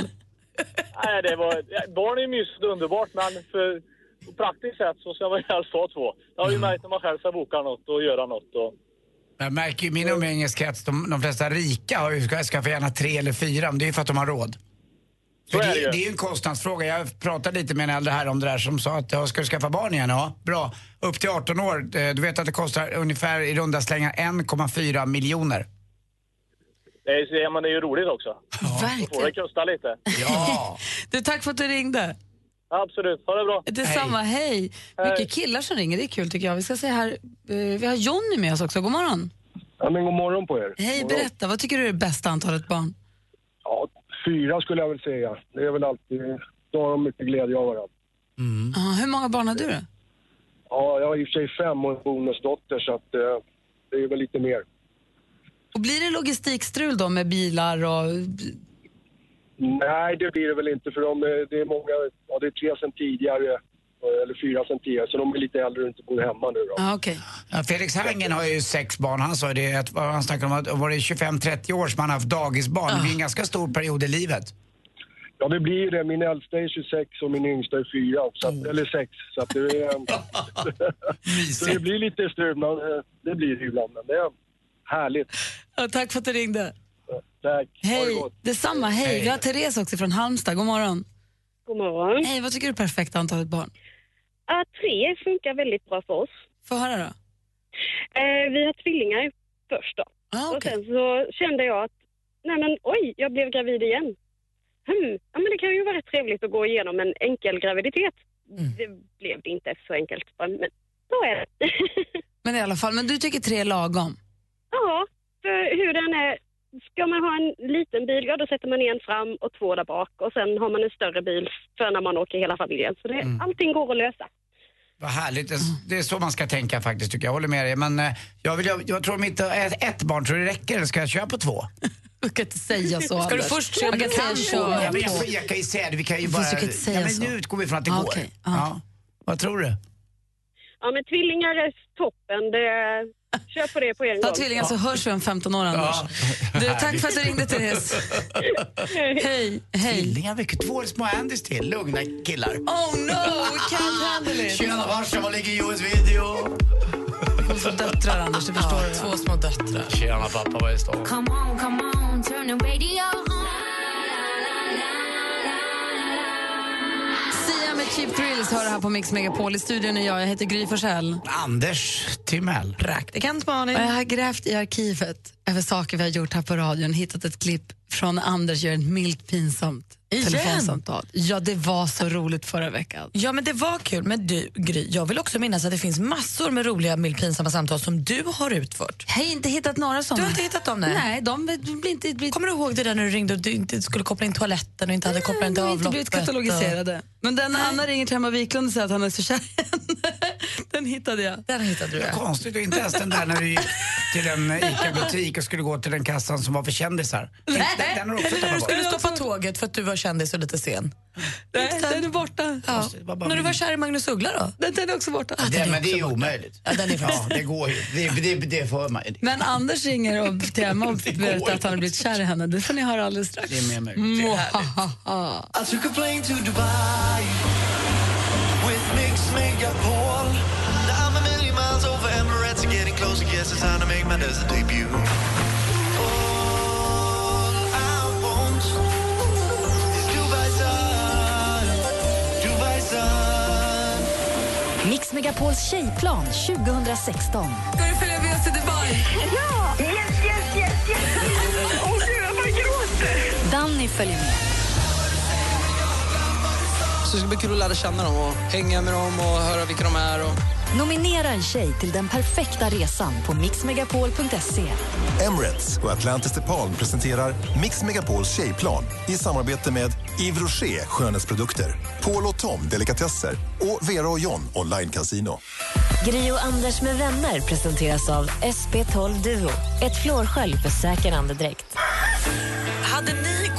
Nej, det var, barn är ju mysigt och underbart, men för på praktiskt sätt så ska man ju helst ha två. Det har Mm. ju märkt när man själv ska boka något och göra något. Och... Jag märker ju i min umgängeskrets, de, de flesta rika har ju ska- skaffar gärna tre eller fyra, men det är ju för att de har råd. Så är det, det det är ju en kostnadsfråga. Jag pratade lite med en äldre här om det där som sa att ja, ska du skaffa barn igen? Ja, bra. Upp till 18 år, eh, du vet att det kostar ungefär i runda slängar 1,4 miljoner. Det är, men det är ju roligt också. Verkligen. Då får det kosta lite. Ja. [laughs] Du, tack för att du ringde. Absolut. Ha det bra. Detsamma, hej. Mycket killar som ringer, det är kul tycker jag. Vi ska se här, eh, vi har Jonny med oss också. God morgon. Ja, men god morgon på er. Hej, morgon. berätta. Vad tycker du är det bästa antalet barn? Ja, fyra skulle jag väl säga. Det är väl alltid, då har de mycket glädje av varandra. Ja, hur många barn har du då? Ja, jag har i och för sig fem och en bonusdotter så att eh, det är väl lite mer. Och blir det logistikstrul då med bilar och... Nej, det blir det väl inte för de, är- det är många, ja det är tre sen tidigare, eh, eller fyra sen tidigare, så de är lite äldre och inte bor hemma nu då. Ah, okay. Ja, Felix Herngren har ju sex barn. Han sa det, att, han snackade om att var det 25-30 år som han har haft dagisbarn. Det blir en ganska stor period i livet. Ja, det blir ju det. Min äldsta är 26 och min yngsta är 4, så att, eller 6. Så att det är... [laughs] så det blir lite strul, men det blir det ibland. Men det är härligt. Ja, tack för att du ringde. Tack. Ha det Hej, detsamma. Hej. Hej. Vi har Therese också från Halmstad. God morgon. God morgon. Hej, vad tycker du är perfekta antalet barn? Ja, tre funkar väldigt bra för oss. Få höra då. Eh, vi har tvillingar först då. Ah, Och sen så kände jag att, nej men oj, jag blev gravid igen. Hmm, ja men det kan ju vara rätt trevligt att gå igenom en enkel graviditet. Mm. Det blev det inte så enkelt, men så är det. [laughs] Men i alla fall, men du tycker tre är lagom? ja, för hur den är, ska man ha en liten bil, ja då sätter man en fram och två där bak och sen har man en större bil för när man åker hela familjen. Så det, Mm. allting går att lösa. Vad härligt. Det, det är så man ska tänka faktiskt tycker jag. Jag håller med dig. Men eh, jag, vill, jag, jag tror om inte ett, ett barn tror det räcker. Eller ska jag köra på två? [laughs] Du kan inte säga så, Ska du först köra Man kan på säga två? kör Ja, men jag, kan ju säga det. Vi kan ju bara... du kan inte säga ja, men nu utgår vi från att det Ah, går. okej. Ja. Vad tror du? Ja men tvillingar är toppen, det, kör på det på en Ta gång. tvillingar så hörs vi om 15 år, Anders. Du, tack för att du ringde, Therese. [laughs] Hej, hej. Tvillingar, vilket två små Andys till. Lugna killar. Oh no, we can't handle it. Tjena farsan, var ligger Joels video? Två döttrar, Anders, det förstår du. Två små döttrar. Tjena pappa, vad är stan? Come on, come on, turn the radio on. Cheap Thrills hör här på Mix Megapol. I studion är jag, jag heter Gry Forssell. Anders Timell. Praktikant Malin. Och jag har grävt i arkivet över saker vi har gjort här på radion. Hittat ett klipp från Anders gör ett milt pinsamt Igen? telefonsamtal. Ja, det var så roligt förra veckan. Ja, men det var kul. Men du, Gry, jag vill också minnas att det finns massor med roliga, pinsamma samtal som du har utfört. Jag har inte hittat några sådana. Du har inte hittat dem? Nej, Nej de blir inte... Blir... Kommer du ihåg det där när du ringde och du inte skulle koppla in toaletten och inte hade kopplat in till De har avloppet? inte blivit katalogiserade. Men den Anna ringer till Emma Wiklund och säger att han är så kär. Den hittade jag. Den hittade du, är konstigt, och inte ens den där när du gick till en ICA-butik och skulle gå till den kassan som var för kändisar. Den, den, den har du också Eller när du tappat skulle bort. stoppa tåget för att du var kändis och lite sen. Nej, den är borta. Ja. När du var kär i Magnus Uggla då? Den är också borta. Det, men det är ju omöjligt. Ja, den är Ja, det går ju. Det, det, det får man. Men Anders ringer och [laughs] till Emma och berättar att han har blivit kär i henne. Det får ni höra alldeles strax. Det är mer möjligt. Mwahaha. I took a plane to Dubai with Mix Megapol. Now I'm a million miles over Emirates getting closer. Guess it's time to make my desert debut. Mix Megapols tjejplan 2016. Ska du följa med oss till Dubai? Ja! Yes, yes, yes, yes! Åh gud, jag bara gråter! Danny följer med. Så det ska bli kul att lära känna dem och hänga med dem och höra vilka de är. Och... Nominera en tjej till den perfekta resan på mixmegapol.se. Emirates och Atlantis DePaul presenterar Mix Megapols tjejplan i samarbete med Yves Rocher skönhetsprodukter, Paul och Tom delikatesser och Vera och John online casino. Gri och Anders med vänner presenteras av SP12 Duo. Ett flårskölj för säker andedräkt. Hade ni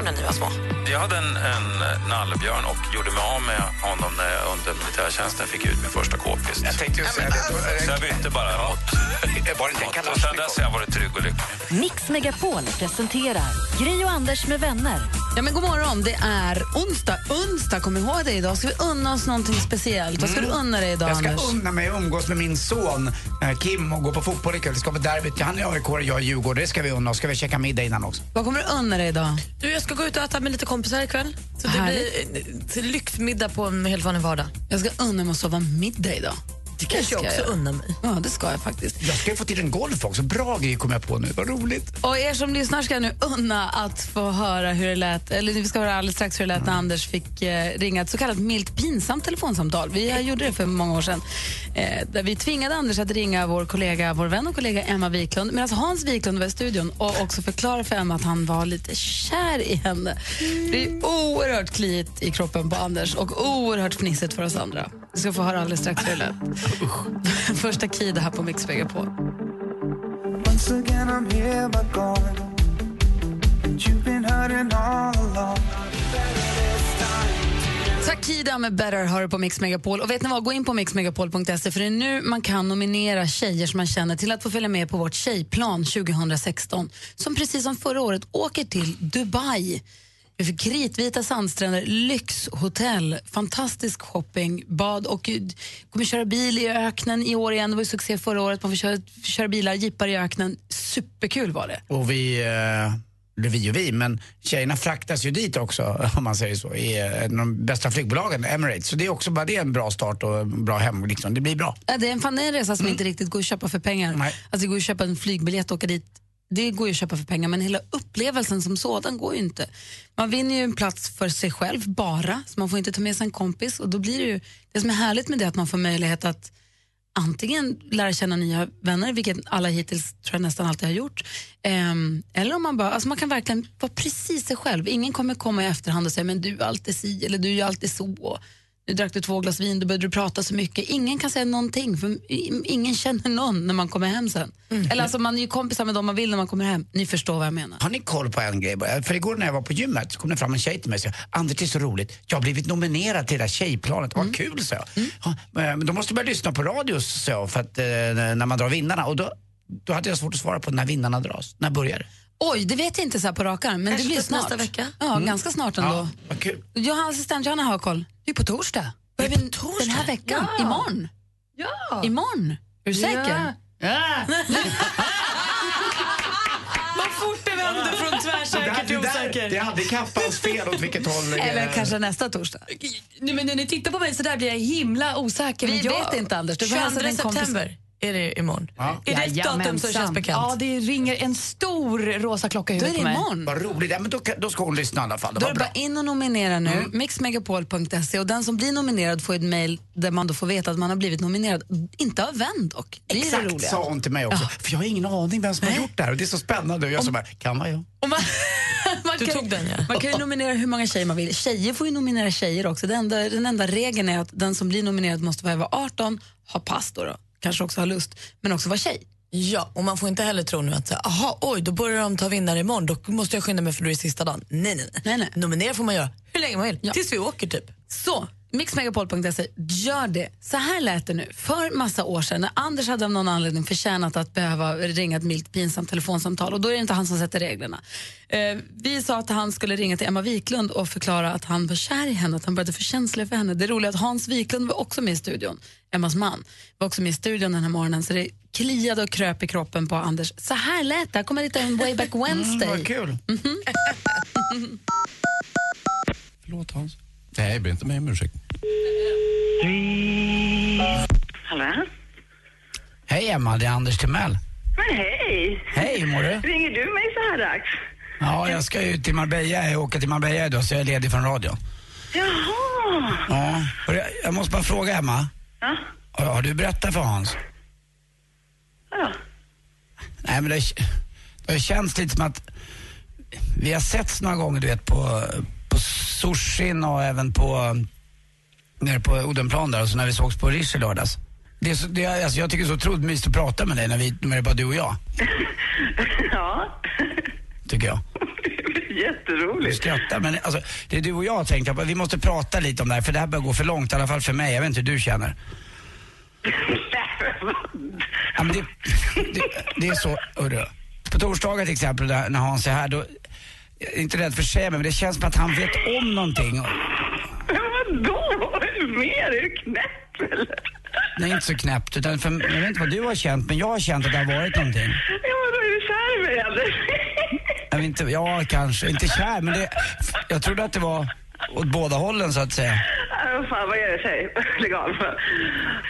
gosedjur när ni var små? Jag hade en, en nallebjörn och gjorde mig av med honom när jag under militärtjänsten fick ut min första k-pist. Jag tänkte ju säga det. Så jag bytte bara mot... [laughs] Var det inte en Och sen dess har jag varit trygg och lycklig. Mix Megapol presenterar Gri och Anders med vänner. Ja, men god morgon, det är onsdag. Onsdag, kom ihåg det idag. Ska vi unna oss någonting speciellt? Vad ska du unna dig idag, Jag ska Anders? unna mig att umgås med min son eh, Kim och gå på fotboll ikväll. Det ska vara derbyt. Han är AIK och jag är Djurgården. Det ska vi unna oss. Ska vi käka middag innan också? Vad kommer du unna dig idag? Du, jag ska gå ut och äta med lite kompisar ikväll. Så det Härligt. blir eh, lyxmiddag på en helt vanlig vardag. Jag ska unna mig att sova middag idag. Det kanske jag också unnar mig. Ja, det ska jag faktiskt. Jag ska ju få till en golf också. Bra grej kom jag på nu. Vad roligt. Och er som lyssnar ska nu unna att få höra hur det lät, eller vi ska höra alldeles strax hur det lät när Anders fick eh, ringa ett så kallat milt pinsamt telefonsamtal. Vi eh, gjorde det för många år sedan. Eh, där vi tvingade Anders att ringa vår kollega, vår vän och kollega Emma Wiklund medan Hans Wiklund var i studion och också förklara för Emma att han var lite kär i henne. Det är oerhört kliigt i kroppen på Anders och oerhört fnissigt för oss andra. Vi ska få höra alldeles strax hur det lät. Första Kid här på Mix Megapol. Once again, I'm here but gone. And you've been hurting all along. Takida med Better hör på Mix Megapol. Och vet ni vad, gå in på mixmegapol.se för det är nu man kan nominera tjejer som man känner till att få följa med på vårt tjejplan 2016 som precis som förra året åker till Dubai. Vi får kritvita sandstränder, lyxhotell, fantastisk shopping, bad och eh, kommer köra bil i öknen i år igen. Det var ju succé förra året. Man får köra, köra bilar, jeepar i öknen. Superkul var det. Och vi, eller vi och vi, men tjejerna fraktas ju dit också [laughs] om man säger så. I eh, de bästa flygbolagen, Emirates. Så det är också bara det är en bra start och en bra hem. Liksom. Det blir bra. Ja, det är en, fan, det är en resa som inte riktigt går att köpa för pengar. Alltså, det går att köpa en flygbiljett och åka dit. Det går ju att köpa för pengar, men hela upplevelsen som sådan går ju inte. Man vinner ju en plats för sig själv bara, så man får inte ta med sig en kompis. Och då blir det, ju, det som är härligt med det är att man får möjlighet att antingen lära känna nya vänner, vilket alla hittills tror jag nästan alltid har gjort. Ehm, eller om man bara, alltså man kan verkligen vara precis sig själv. Ingen kommer komma i efterhand och säga men du är alltid si eller du är alltid så. Nu drack du två glas vin, då började du prata så mycket. Ingen kan säga någonting, för ingen känner någon när man kommer hem sen. Eller alltså man är ju kompisar med dem man vill när man kommer hem. Ni förstår vad jag menar. Har ni koll på en grej? För igår när jag var på gymmet så kom det fram en tjej till mig och sa Anders det är så roligt, jag har blivit nominerad till det där tjejplanet, vad kul sa jag. Ja, men då måste börja lyssna på radio jag, för att, eh, när man drar vinnarna. Och då, då hade jag svårt att svara på när vinnarna dras. När börjar det? Oj, det vet jag inte så här på rak arm, men Kanske det blir typ snart. nästa vecka? Ja, Mm. ganska snart ändå. Ja, kul. Johanna, assistent Johanna har koll. Det är på torsdag. Börjar vi Den här veckan, Ja. imorgon. Ja. Imorgon. Är du säker? Ja. [laughs] Vad fort det vänder från tvärsäker till det, osäker. det är handikappans fel åt vilket håll. eh, Eller kanske nästa torsdag. Nej, men när ni tittar på mig så där blir jag himla osäker. Vi jag... vet inte, Anders. Du får hälsa 22 din kompis. Är det imorgon. Ja. Är det ett datum som Jajamensan. känns bekant? Ja, det ringer en stor rosa klocka i Då är huvudet det på mig. imorgon. Vad roligt. Ja, men då, kan- då ska hon lyssna i alla fall. Det Då var är det bra. bara in och nominera nu. Mixmegapol.se och den som blir nominerad får ett mejl där man då får veta att man har blivit nominerad. Inte av vän dock. Det är det Exakt roliga. sa hon till mig också. För jag har ingen aning vem som har gjort det här och det är så spännande. Och jag som bara, kan. Och man, [laughs] man, Du kan, tog den, ja. man kan ju nominera hur många tjejer man vill. Tjejer får ju nominera tjejer också. Den enda, den enda regeln är att den som blir nominerad måste vara över 18, ha pass då, då kanske också ha lust, men också vara tjej. Ja, och man får inte heller tro nu att aha, oj, då börjar de ta vinnare imorgon, då måste jag skynda mig för då är det sista dagen. Nej, nej, nej. Nej, nej. Nominera får man göra hur länge man vill, tills vi åker typ. Så, mixmegapol.se, gör det. Så här lät det nu. För massa år sedan när Anders hade av någon anledning förtjänat att behöva ringa ett milt pinsamt telefonsamtal och då är det inte han som sätter reglerna. Eh, vi sa att han skulle ringa till Emma Wiklund och förklara att han var kär i henne, att han började få känslor för henne. Det roliga är att Hans Wiklund var också med i studion, Emmas man, var också med i studion den här morgonen så det kliade och kröp i kroppen på Anders. Så här lät det. Här kommer lite en way back Wednesday. [laughs] Mm, vad kul. [laughs] Förlåt Hans. Nej, ber inte mig om ursäkt. Hallå? Hej Emma, det är Anders Timell. Men hej! Hej, mår du? Ringer du mig så här dags? Ja, jag ska ju till Marbella, jag åker till Marbella idag så jag är ledig från radion. Jaha! Ja, jag- jag måste bara fråga Emma. Ja? Har har du berättat för Hans? Ja. Nej men det, det har känts lite som att vi har setts några gånger du vet på, på sushin och även på nere på Odenplan där och så när vi sågs på Rish i lördags. Det är så, det är, alltså jag tycker det är så otroligt mysigt att prata med dig när, vi, när det är bara du och jag, [laughs] Ja. tycker jag. [laughs] Du Jätteroligt. skrattar men alltså, det är du och jag har tänkt på. Vi måste prata lite om det här för det här börjar gå för långt, i alla fall för mig. Jag vet inte hur du känner. [laughs] Ja, men det, det, det är så, hörru. På torsdagar till exempel när Hans är här, då, jag är inte rädd för att säga men det känns som att han vet om någonting. Vadå? Mer? Är du knäpp eller? Nej, inte så knäppt. Utan för, jag vet inte vad du har känt, men jag har känt att det har varit någonting. Ja, vadå? Är du kär mig eller? Jag inte, ja, kanske. Inte kär, men det, jag trodde att det var åt båda hållen så att säga. Vad fan, vad är det? Säg. Lägg av.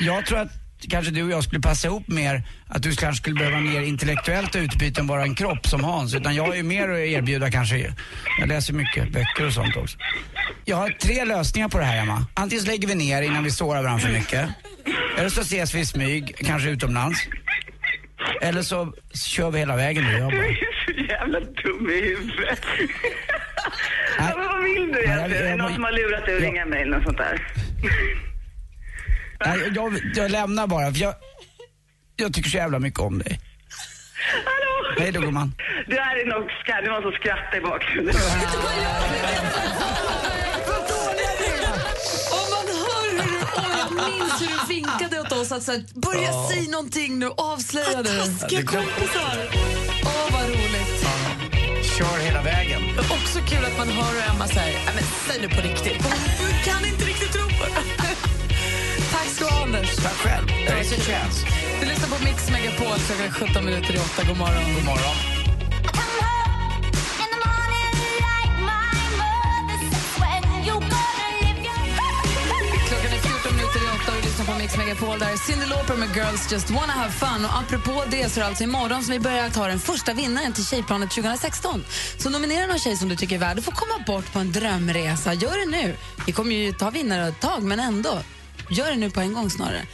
Jag tror att kanske du och jag skulle passa ihop mer, att du kanske skulle behöva mer intellektuellt utbyte än bara en kropp som Hans. Utan jag har ju mer att erbjuda kanske. Jag läser mycket böcker och sånt också. Jag har tre lösningar på det här Emma. Antingen så lägger vi ner innan vi sårar varandra för mycket. Eller så ses vi i smyg, kanske utomlands. Eller så kör vi hela vägen du och jag bara. så jävla dum i huvudet. men vad vill du egentligen? Är det någon som har lurat dig att ringa mig eller något sånt där? Nej, jag, jag lämnar bara för jag, jag tycker så jävla mycket om dig. Hallå? Hej då gumman. Det här är nog ska- det var som skrattade i bakgrunden. Du, minns hur du vinkade åt oss att så här, börja Ja. säga någonting nu, avslöja det. Taskiga kompisar. Åh, vad roligt. Kör hela vägen. Det är också kul att man hör Emma säger, "Nej, men säg nu på riktigt. Jag kan inte riktigt. Tack ska du ha, Anders. Tack själv. A chance. Du lyssnar på Mix Megapol, klockan är 17 minuter i 8. God morgon. God morgon. Klockan är 14 minuter i 8 och du lyssnar på Mix Megapol. Där är Cyndi Lauper med Girls Just Wanna Have Fun. Och apropå det så är det alltså imorgon som vi börjar ta den första vinnaren till Tjejplanet 2016. Så nominera någon tjej som du tycker är värd. Du får komma bort på en drömresa. Gör det nu. Vi kommer ju ta vinnare ett tag, men ändå. Gör det nu på en gång snarare.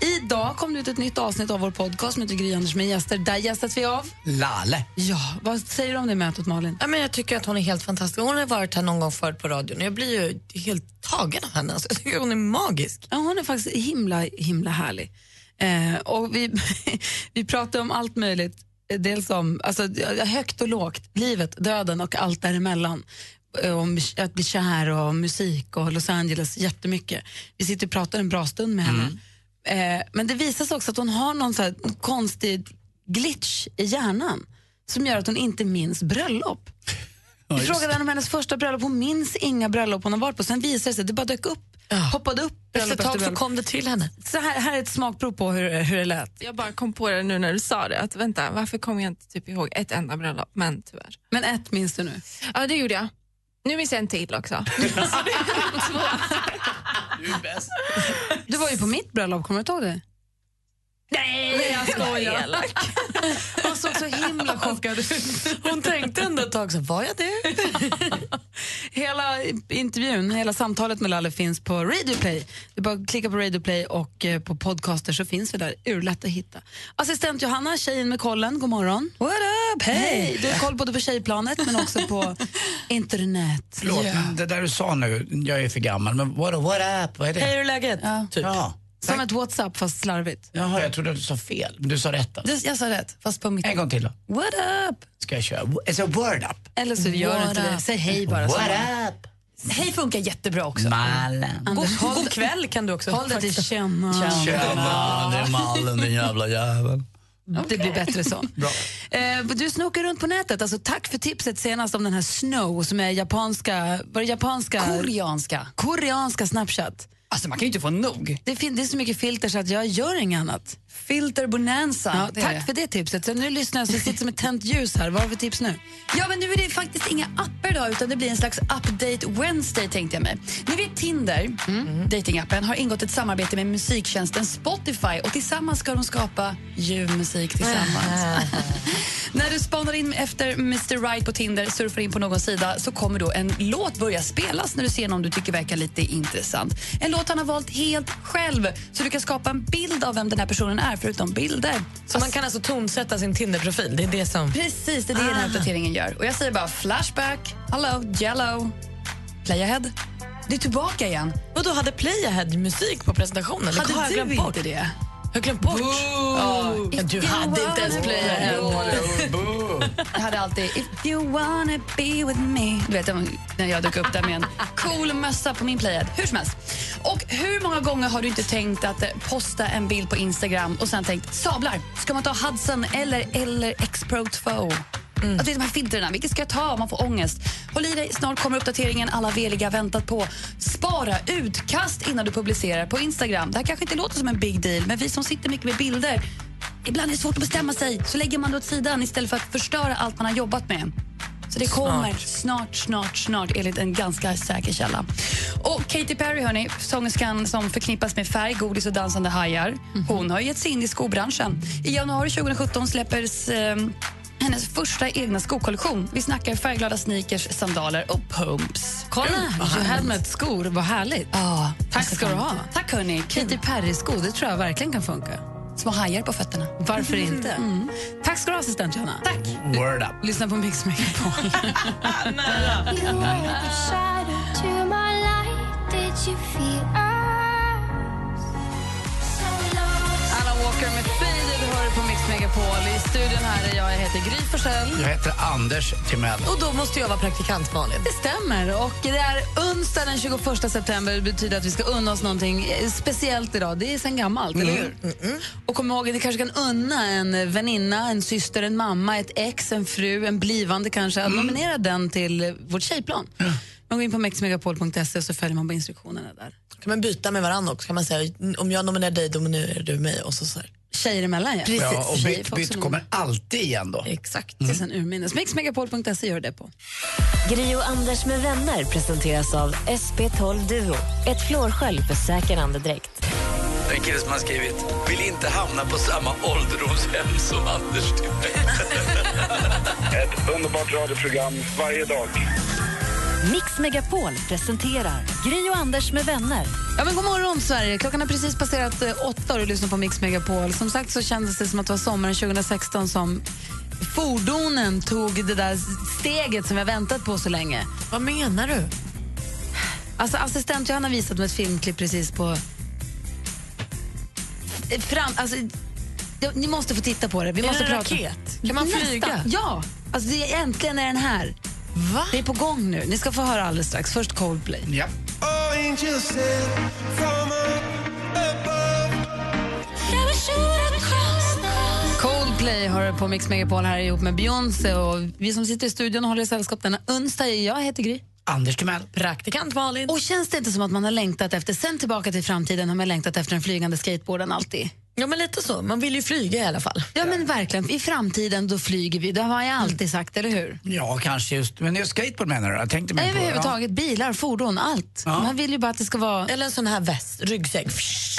Idag kom det ut ett nytt avsnitt av vår podcast heter Gry Anders med gäster. Där gästas vi av... Lalle. Ja, vad säger du om det mötet Malin? Ja, men jag tycker att hon är helt fantastisk. Hon har varit här någon gång förut på radion jag blir ju helt tagen av henne. Alltså, jag tycker hon är magisk. Ja, hon är faktiskt himla, himla härlig. Eh, och vi, [laughs] vi pratar om allt möjligt. Dels om alltså, högt och lågt, livet, döden och allt däremellan. Eh, Om att bli kär och musik och Los Angeles, jättemycket. Vi sitter och pratar en bra stund med henne. Eh, men det visar sig också att hon har någon så här konstig glitch i hjärnan som gör att hon inte minns bröllop. [laughs] Vi frågade henne om hennes första bröllop, hon minns inga bröllop hon har varit på. Sen visade det sig att det bara dök upp, hoppade upp bröllop Efter ett tag så kom det till henne. Så här, här är ett smakprov på hur, hur det lät. Jag bara kom på det nu när du sa det, att vänta, varför kommer jag inte typ ihåg ett enda bröllop? Men tyvärr. Men ett minns du nu? Ja, det gjorde jag. Nu minns jag en till också. [laughs] Du är bäst. Du var ju på mitt bröllop, kommer du ihåg det? Nej, jag skojar. [laughs] Hon såg så himla chockad ut. [laughs] Hon tänkte ändå ett tag så var jag det? [laughs] Hela intervjun, hela samtalet med Lalle finns på Radio Play. Du bara klicka på Radio Play och eh, på podcaster så finns vi där. Urlätt att hitta. Assistent Johanna, tjejen med kollen, god morgon. What up? Hej! Du har koll både på tjejplanet men också på internet. Förlåt, men det där du sa nu, jag är för gammal, men what, what up? Vad är det? Hej, hur är läget? Ja. Typ. Ja. Som ett WhatsApp fast slarvigt. Jaha, jag trodde att du sa fel. Men du sa rätt alltså. Jag sa rätt, fast på mitt... En gång till då. What up? Ska jag köra? Alltså word up. Eller så gör du inte det. Säg hej bara. så. What up? Hej funkar jättebra också. Mallen. Anders, God, håll, god kväll kan du också. håll dig till känna. Tjena, det är Mallen din jävla jävel. Det blir bättre så. [laughs] Bra. Eh, du snokar runt på nätet. Alltså, tack för tipset senast om den här Snow som är japanska... Var det japanska? Koreanska. Koreanska Snapchat. Alltså man kan ju inte få nog. Det, fin- det är så mycket filter så att jag gör inget annat. Filter bonanza. Ja, det tack det. för det tipset. Så nu lyssnar jag så sitter som ett tänt ljus här. Vad har vi tips nu? Ja, men nu är det faktiskt inga appar idag utan det blir en slags update Wednesday tänkte jag mig. Ni vet Tinder, datingappen, har ingått ett samarbete med musiktjänsten Spotify och tillsammans ska de skapa ljuv musik tillsammans. [laughs] När du spanar in efter Mr Right på Tinder, surfar in på någon sida så kommer då en låt börja spelas när du ser någon du tycker verkar lite intressant. En låt han har valt helt själv så du kan skapa en bild av vem den här personen är förutom bilder. Så man kan alltså tonsätta sin Tinder-profil? Det är det som... Precis, det är det den här uppdateringen gör. Och jag säger bara flashback, hello, jello, playahead. Det är tillbaka igen. Och då hade Playahead musik på presentationen? Hade du inte det? Jag glömt bort. Ja, du hade inte ens Playahead. Jag hade alltid If you wanna be with me. Du vet när jag dök upp där med en cool mössa på min playhead. Hur som helst. Och hur många gånger har du inte tänkt att eh, posta en bild på Instagram och sen tänkt sablar, ska man ta Hudson eller, eller X-Pro 2? Mm. Att det är de här filtrerna, vilket ska jag ta? Man får ångest. Håll i dig, snart kommer uppdateringen alla veliga väntat på. Spara utkast innan du publicerar på Instagram. Det här kanske inte låter som en big deal, men vi som sitter mycket med bilder Ibland är det svårt att bestämma sig, så lägger man det åt sidan istället för att förstöra allt man har jobbat med. Så det kommer snart, snart, snart enligt en ganska säker källa. Och Katy Perry, hörni, sångerskan som förknippas med färg, godis och dansande hajar. Hon har gett sig in i skobranschen. I januari 2017 släpper eh, hennes första egna skokollektion. Vi snackar färgglada sneakers, sandaler och pumps. Kolla, mm. Helmet-skor, vad härligt. Ja, Tack ska du ha. Tack hörni. Katy Perry-skor, det tror jag verkligen kan funka. Små hajar på fötterna. Varför [laughs] inte? Mm. Tack ska du ha, assistent Johanna. Tack. Word up. Lyssna på Mix Megapol. [laughs] Alan studion här är jag, jag heter Gry Forssell. Jag heter Anders Timell. Och då måste jag vara praktikant Malin. Det stämmer. Och det är onsdag den 21 september. Det betyder att vi ska unna oss någonting speciellt idag. Det är sen gammalt, eller hur? Och kom ihåg, ni kanske kan unna en väninna, en syster, en mamma, ett ex, en fru, en blivande kanske, att nominera den till vårt tjejplan. Man går in på mexmegapol.se och så följer man på instruktionerna där. Kan man byta med varandra också? Kan man säga om jag nominerar dig, nominerar du mig och så, så här. Tjejer emellan, ja. Precis. Ja, och bytt, bytt kommer alltid igen då. Exakt. Det är sen urminnes. Mixmegapol.se gör det på. Gri och Anders med vänner presenteras av SP12 Duo. Ett flårskölj för säker andedräkt. En kille som har skrivit vill inte hamna på samma ålderdomshem som Anders. [laughs] Ett underbart radioprogram varje dag. Mix Megapol presenterar Gri och Anders med vänner. Ja, men god morgon, Sverige. Klockan har precis passerat eh, åtta och du lyssnar på Mix Megapol. Som sagt så kändes det som att det var sommaren 2016 som fordonen tog det där steget som vi har väntat på så länge. Vad menar du? Alltså, assistent Johanna visade mig ett filmklipp precis på... Eh, Fram, alltså, det- ni måste få titta på det. Vi Är måste det en prata. raket? Kan man flyga? Ja! Alltså, det är, äntligen är den här. Va? Det är på gång nu. Ni ska få höra alldeles strax. Först Coldplay. Ja. Coldplay har på Mix Megapol här ihop med Beyoncé och vi som sitter i studion och håller i sällskap denna onsdag. Jag heter Gry. Anders Timell. Praktikant Malin. Och känns det inte som att man har längtat efter, sen tillbaka till framtiden har man längtat efter den flygande skateboarden alltid? Ja, men lite så. Man vill ju flyga i alla fall. Ja men verkligen, i framtiden då flyger vi. Det har jag alltid sagt, eller hur? Ja, kanske just. Men just skateboard menar du? Jag tänkte på... Överhuvudtaget, bilar, fordon, allt. Ja. Man vill ju bara att det ska vara Eller en sån här väst, ryggsäck.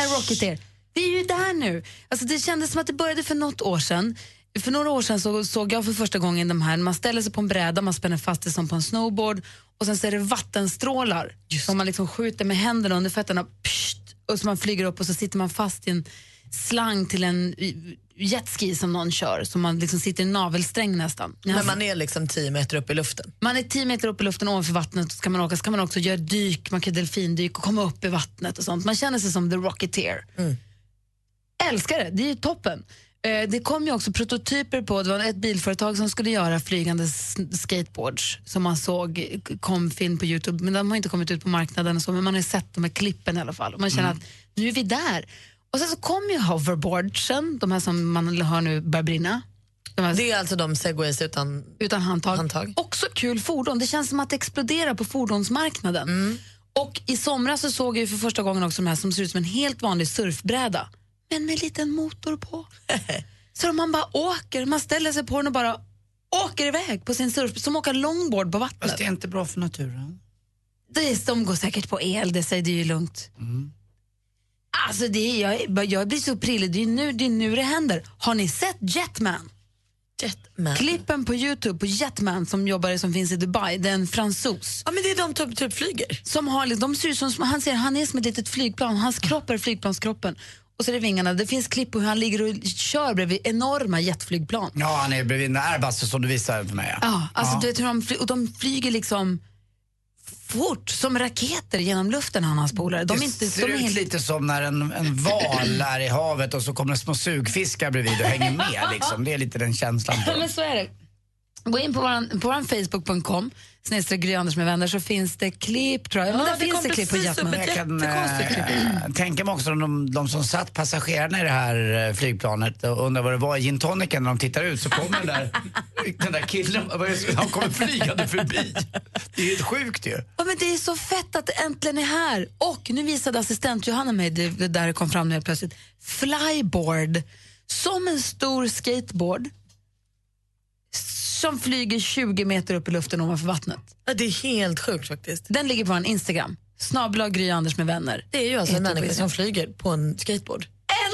en Rocketeer. Vi är ju där nu. Alltså, det kändes som att det började för något år sedan. För några år sedan så såg jag för första gången de här, man ställer sig på en bräda, man spänner fast det som på en snowboard och sen så är det vattenstrålar som man liksom skjuter med händerna under fötterna pst, och så man flyger upp och så sitter man fast i en slang till en jetski som någon kör, som man liksom sitter i navelsträng nästan. Men man är liksom 10 meter upp i luften. Man är 10 meter upp i luften ovanför vattnet och ska man åka så kan man också göra dyk, man kan delfindyk och komma upp i vattnet och sånt. Man känner sig som the Rocketeer. Älskar det, det är ju toppen. Eh, Det kom ju också prototyper på, det var ett bilföretag som skulle göra flygande skateboards som man såg kom film på Youtube, men de har inte kommit ut på marknaden och så, men man har sett de här klippen i alla fall. Och man känner att nu är vi där. Och sen så kom ju hoverboardsen, de här som man hör nu börjar brinna. De här Det är alltså de segways utan... utan handtag. Handtag. Också kul fordon. Det känns som att det exploderar på fordonsmarknaden. Och i somras så såg jag för första gången också de här som ser ut som en helt vanlig surfbräda, men med en liten motor på. [laughs] så man bara åker, man ställer sig på den och bara åker iväg på sin surf, som åker longboard på vattnet. Fast det är inte bra för naturen. Det är, de går säkert på el, det säger det är ju lugnt. Alltså det är, jag, jag blir så prillig, det är, nu, det är nu det händer. Har ni sett Jetman? Jetman. Klippen på Youtube på Jetman som jobbar som finns i Dubai, det är en fransos. Ja, men det är de typ, typ flyger. Som har, de ser som, han, ser, han är som ett litet flygplan, hans kropp är flygplanskroppen. Och så är det vingarna. Det finns klipp på hur han ligger och kör bredvid enorma jetflygplan. Ja, han är bredvid en Airbus som du visade för mig. Ja. Ja, alltså Ja. Du vet hur de, fly, och de flyger liksom fort som raketer genom luften han och hans polare. De är det inte, ser de är ut helt, lite som när en, en val är i havet och så kommer det små sugfiskar bredvid och hänger med. Liksom. Det är lite den känslan. [laughs] Ja, men så är det. Gå in på vår, på facebook.com, snedstreck Gry Anders med vänner, så finns det klipp tror jag. Men Ja, där det finns det klipp på Jetman. Jag kan äh, tänka mig också de, de som satt passagerarna i det här eh, flygplanet och undrar vad det var i gin tonicen när de tittar ut så kommer den där, [laughs] den där killen, han kommer flygande förbi. Det är helt sjukt ju. Ja, men det är så fett att det äntligen är här. Och nu visade assistent Johanna mig, det, det där kom fram nu helt plötsligt, flyboard. Som en stor skateboard. Som flyger 20 meter upp i luften ovanför vattnet. Ja, det är helt sjukt faktiskt. Den ligger på en Instagram. Snabel Gry Anders med vänner. Det är ju alltså en människa som flyger på en skateboard.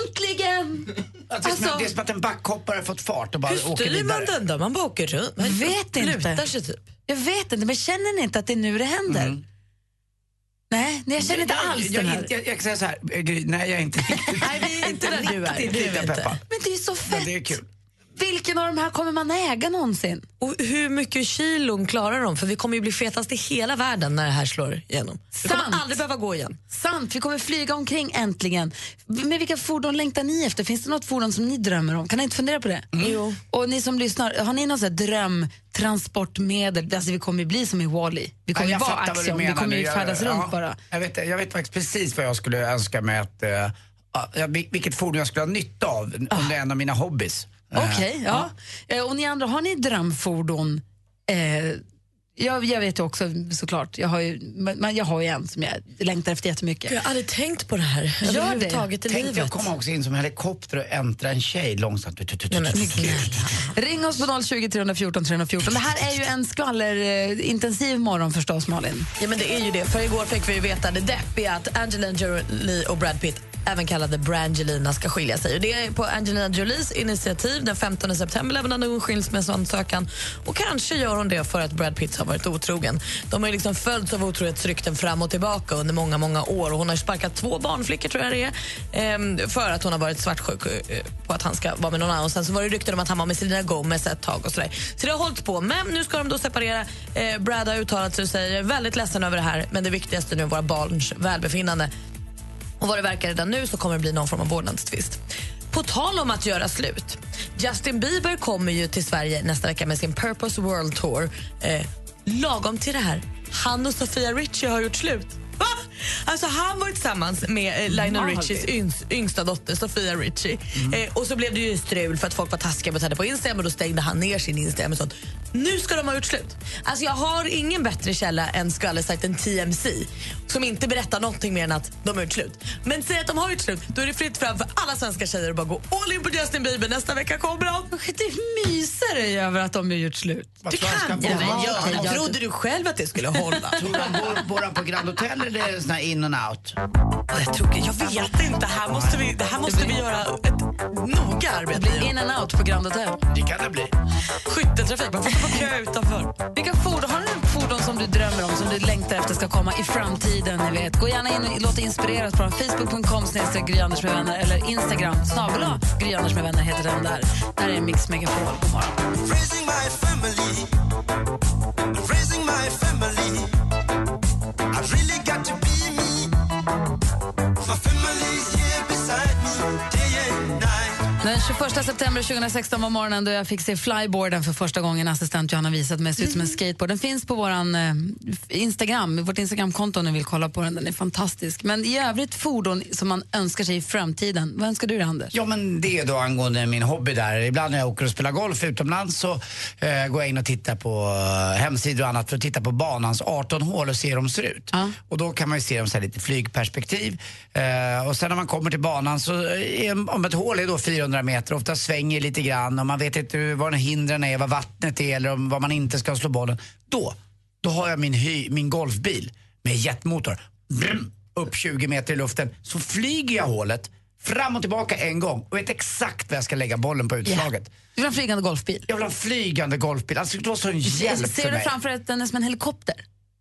Äntligen! Det är, som, Alltså- det är som att en backhoppare har fått fart och bara Hur åker styr man vidare. den då? Man bara åker runt. Man vet inte. lutar sig typ. Jag vet inte, men känner ni inte att det är nu det händer? Nej, nej, jag känner inte alls jag, den här. jag, jag, jag kan säga så här, Gry, nej jag är inte riktigt, [laughs] Nej, vi är inte där [laughs] du är. Det är inte. Men det är ju så Men fett. det är kul. Vilken av de här kommer man äga någonsin? Och hur mycket kilon klarar de? För vi kommer ju bli fetast i hela världen när det här slår igenom. Vi kommer Sant. aldrig behöva gå igen. Sant, vi kommer flyga omkring äntligen. Men vilka fordon längtar ni efter? Finns det något fordon som ni drömmer om? Kan ni inte fundera på det? Jo. Och ni som lyssnar, har ni här drömtransportmedel? Alltså vi kommer ju bli som i Wall-E. Vi kommer Ja, ju vara Axiom, vi kommer ju färdas ja, runt bara. Jag vet, jag vet faktiskt precis vad jag skulle önska mig att, ja, vil- vilket fordon jag skulle ha nytta av om det är en av mina hobbys. Eh, Okej, ja. Eh, Och ni andra, har ni drömfordon? Eh, jag, jag vet ju också såklart, jag har ju, men jag har ju en som jag längtar efter jättemycket. Jag har aldrig tänkt på det här Gör det. överhuvudtaget i Tänk livet. att komma också in som helikopter och äntra en tjej långsamt. Ring oss på 020 314 314. Det här är ju en skvallerintensiv morgon förstås, Malin. Ja, men det är ju det. För igår fick vi ju veta det deppiga att Angelina Jolie och Brad Pitt även kallade Brangelina ska skilja sig. Och det är på Angelina Jolies initiativ. Den 15 september lämnade hon skilsmässoansökan. Och kanske gör hon det för att Brad Pitt har varit otrogen. De har liksom följts av otrohetsrykten fram och tillbaka under många, många år. Och hon har sparkat två barnflickor tror jag det är, ehm, för att hon har varit svartsjuk eh, på att han ska vara med någon annan. Och sen så var det rykten om att han var med Selena Gomez ett tag och sådär. Så det har hållit på. Men nu ska de då separera. Eh, Brad har uttalat sig och säger är väldigt ledsen över det här men det viktigaste nu är våra barns välbefinnande. Och vad det verkar redan nu så kommer det bli någon form av vårdnadstvist. På tal om att göra slut. Justin Bieber kommer ju till Sverige nästa vecka med sin Purpose World Tour. Eh, lagom till det här. Han och Sofia Richie har gjort slut. Alltså han var tillsammans med eh, Lionel. Richies yngst, yngsta dotter Sofia Richie. Eh, och så blev det ju strul för att folk var taskiga mot henne på Instagram och då stängde han ner sin Instagram och sånt. Nu ska de ha gjort slut. Alltså jag har ingen bättre källa än skvallersajten TMC som inte berättar någonting mer än att de har gjort slut. Men säg att de har gjort slut, då är det fritt fram för alla svenska tjejer att bara gå all in på Justin Bieber. Nästa vecka kommer han. Det myser dig över att de har gjort slut. Vad Du kan ju Ja, göra. Trodde du själv att det skulle hålla? Tror du han bor, bor han på Grand Hotel eller det här in and out? Jag, tror, jag vet inte. Här måste vi, det här måste vi göra ett noga arbete i. In and out på Grand Hotel. Det kan det bli. Skytteltrafik, man får stå på kö utanför. Vilka fordon, har du fordon som du drömmer om, som du längtar efter ska komma i framtiden? Ni vet. Gå gärna in och låt dig inspireras på facebook.com snedstreck med vänner eller Instagram snabel Gry Anders med vänner heter den där. Där är Mix Megapol. God morgon. My family's Den 21 september 2016 var morgonen då jag fick se flyboarden för första gången. Assistent Johanna visat mig, ser ut som en skateboard. Den finns på våran, eh, Instagram, vårt Instagramkonto om ni vill kolla på den. Den är fantastisk. Men i övrigt fordon som man önskar sig i framtiden. Vad önskar du dig, Anders? Ja men det är då angående min hobby där. Ibland när jag åker och spelar golf utomlands så eh, går jag in och tittar på eh, hemsidor och annat för att titta på banans 18 hål och se hur de ser ut. Och då kan man ju se dem så här lite flygperspektiv. Eh, och sen när man kommer till banan så är, om ett hål är då 400 meter, ofta svänger lite grann och man vet inte var hindren är, vad vattnet är eller om, var man inte ska slå bollen. Då, då har jag min, hy, min golfbil med jetmotor. Brum, upp 20 meter i luften så flyger jag hålet fram och tillbaka en gång och vet exakt var jag ska lägga bollen på utslaget. Du vill ha en flygande golfbil? Jag vill ha en flygande golfbil. Alltså det var sån hjälp Ser för du mig. framför dig att den är som en helikopter?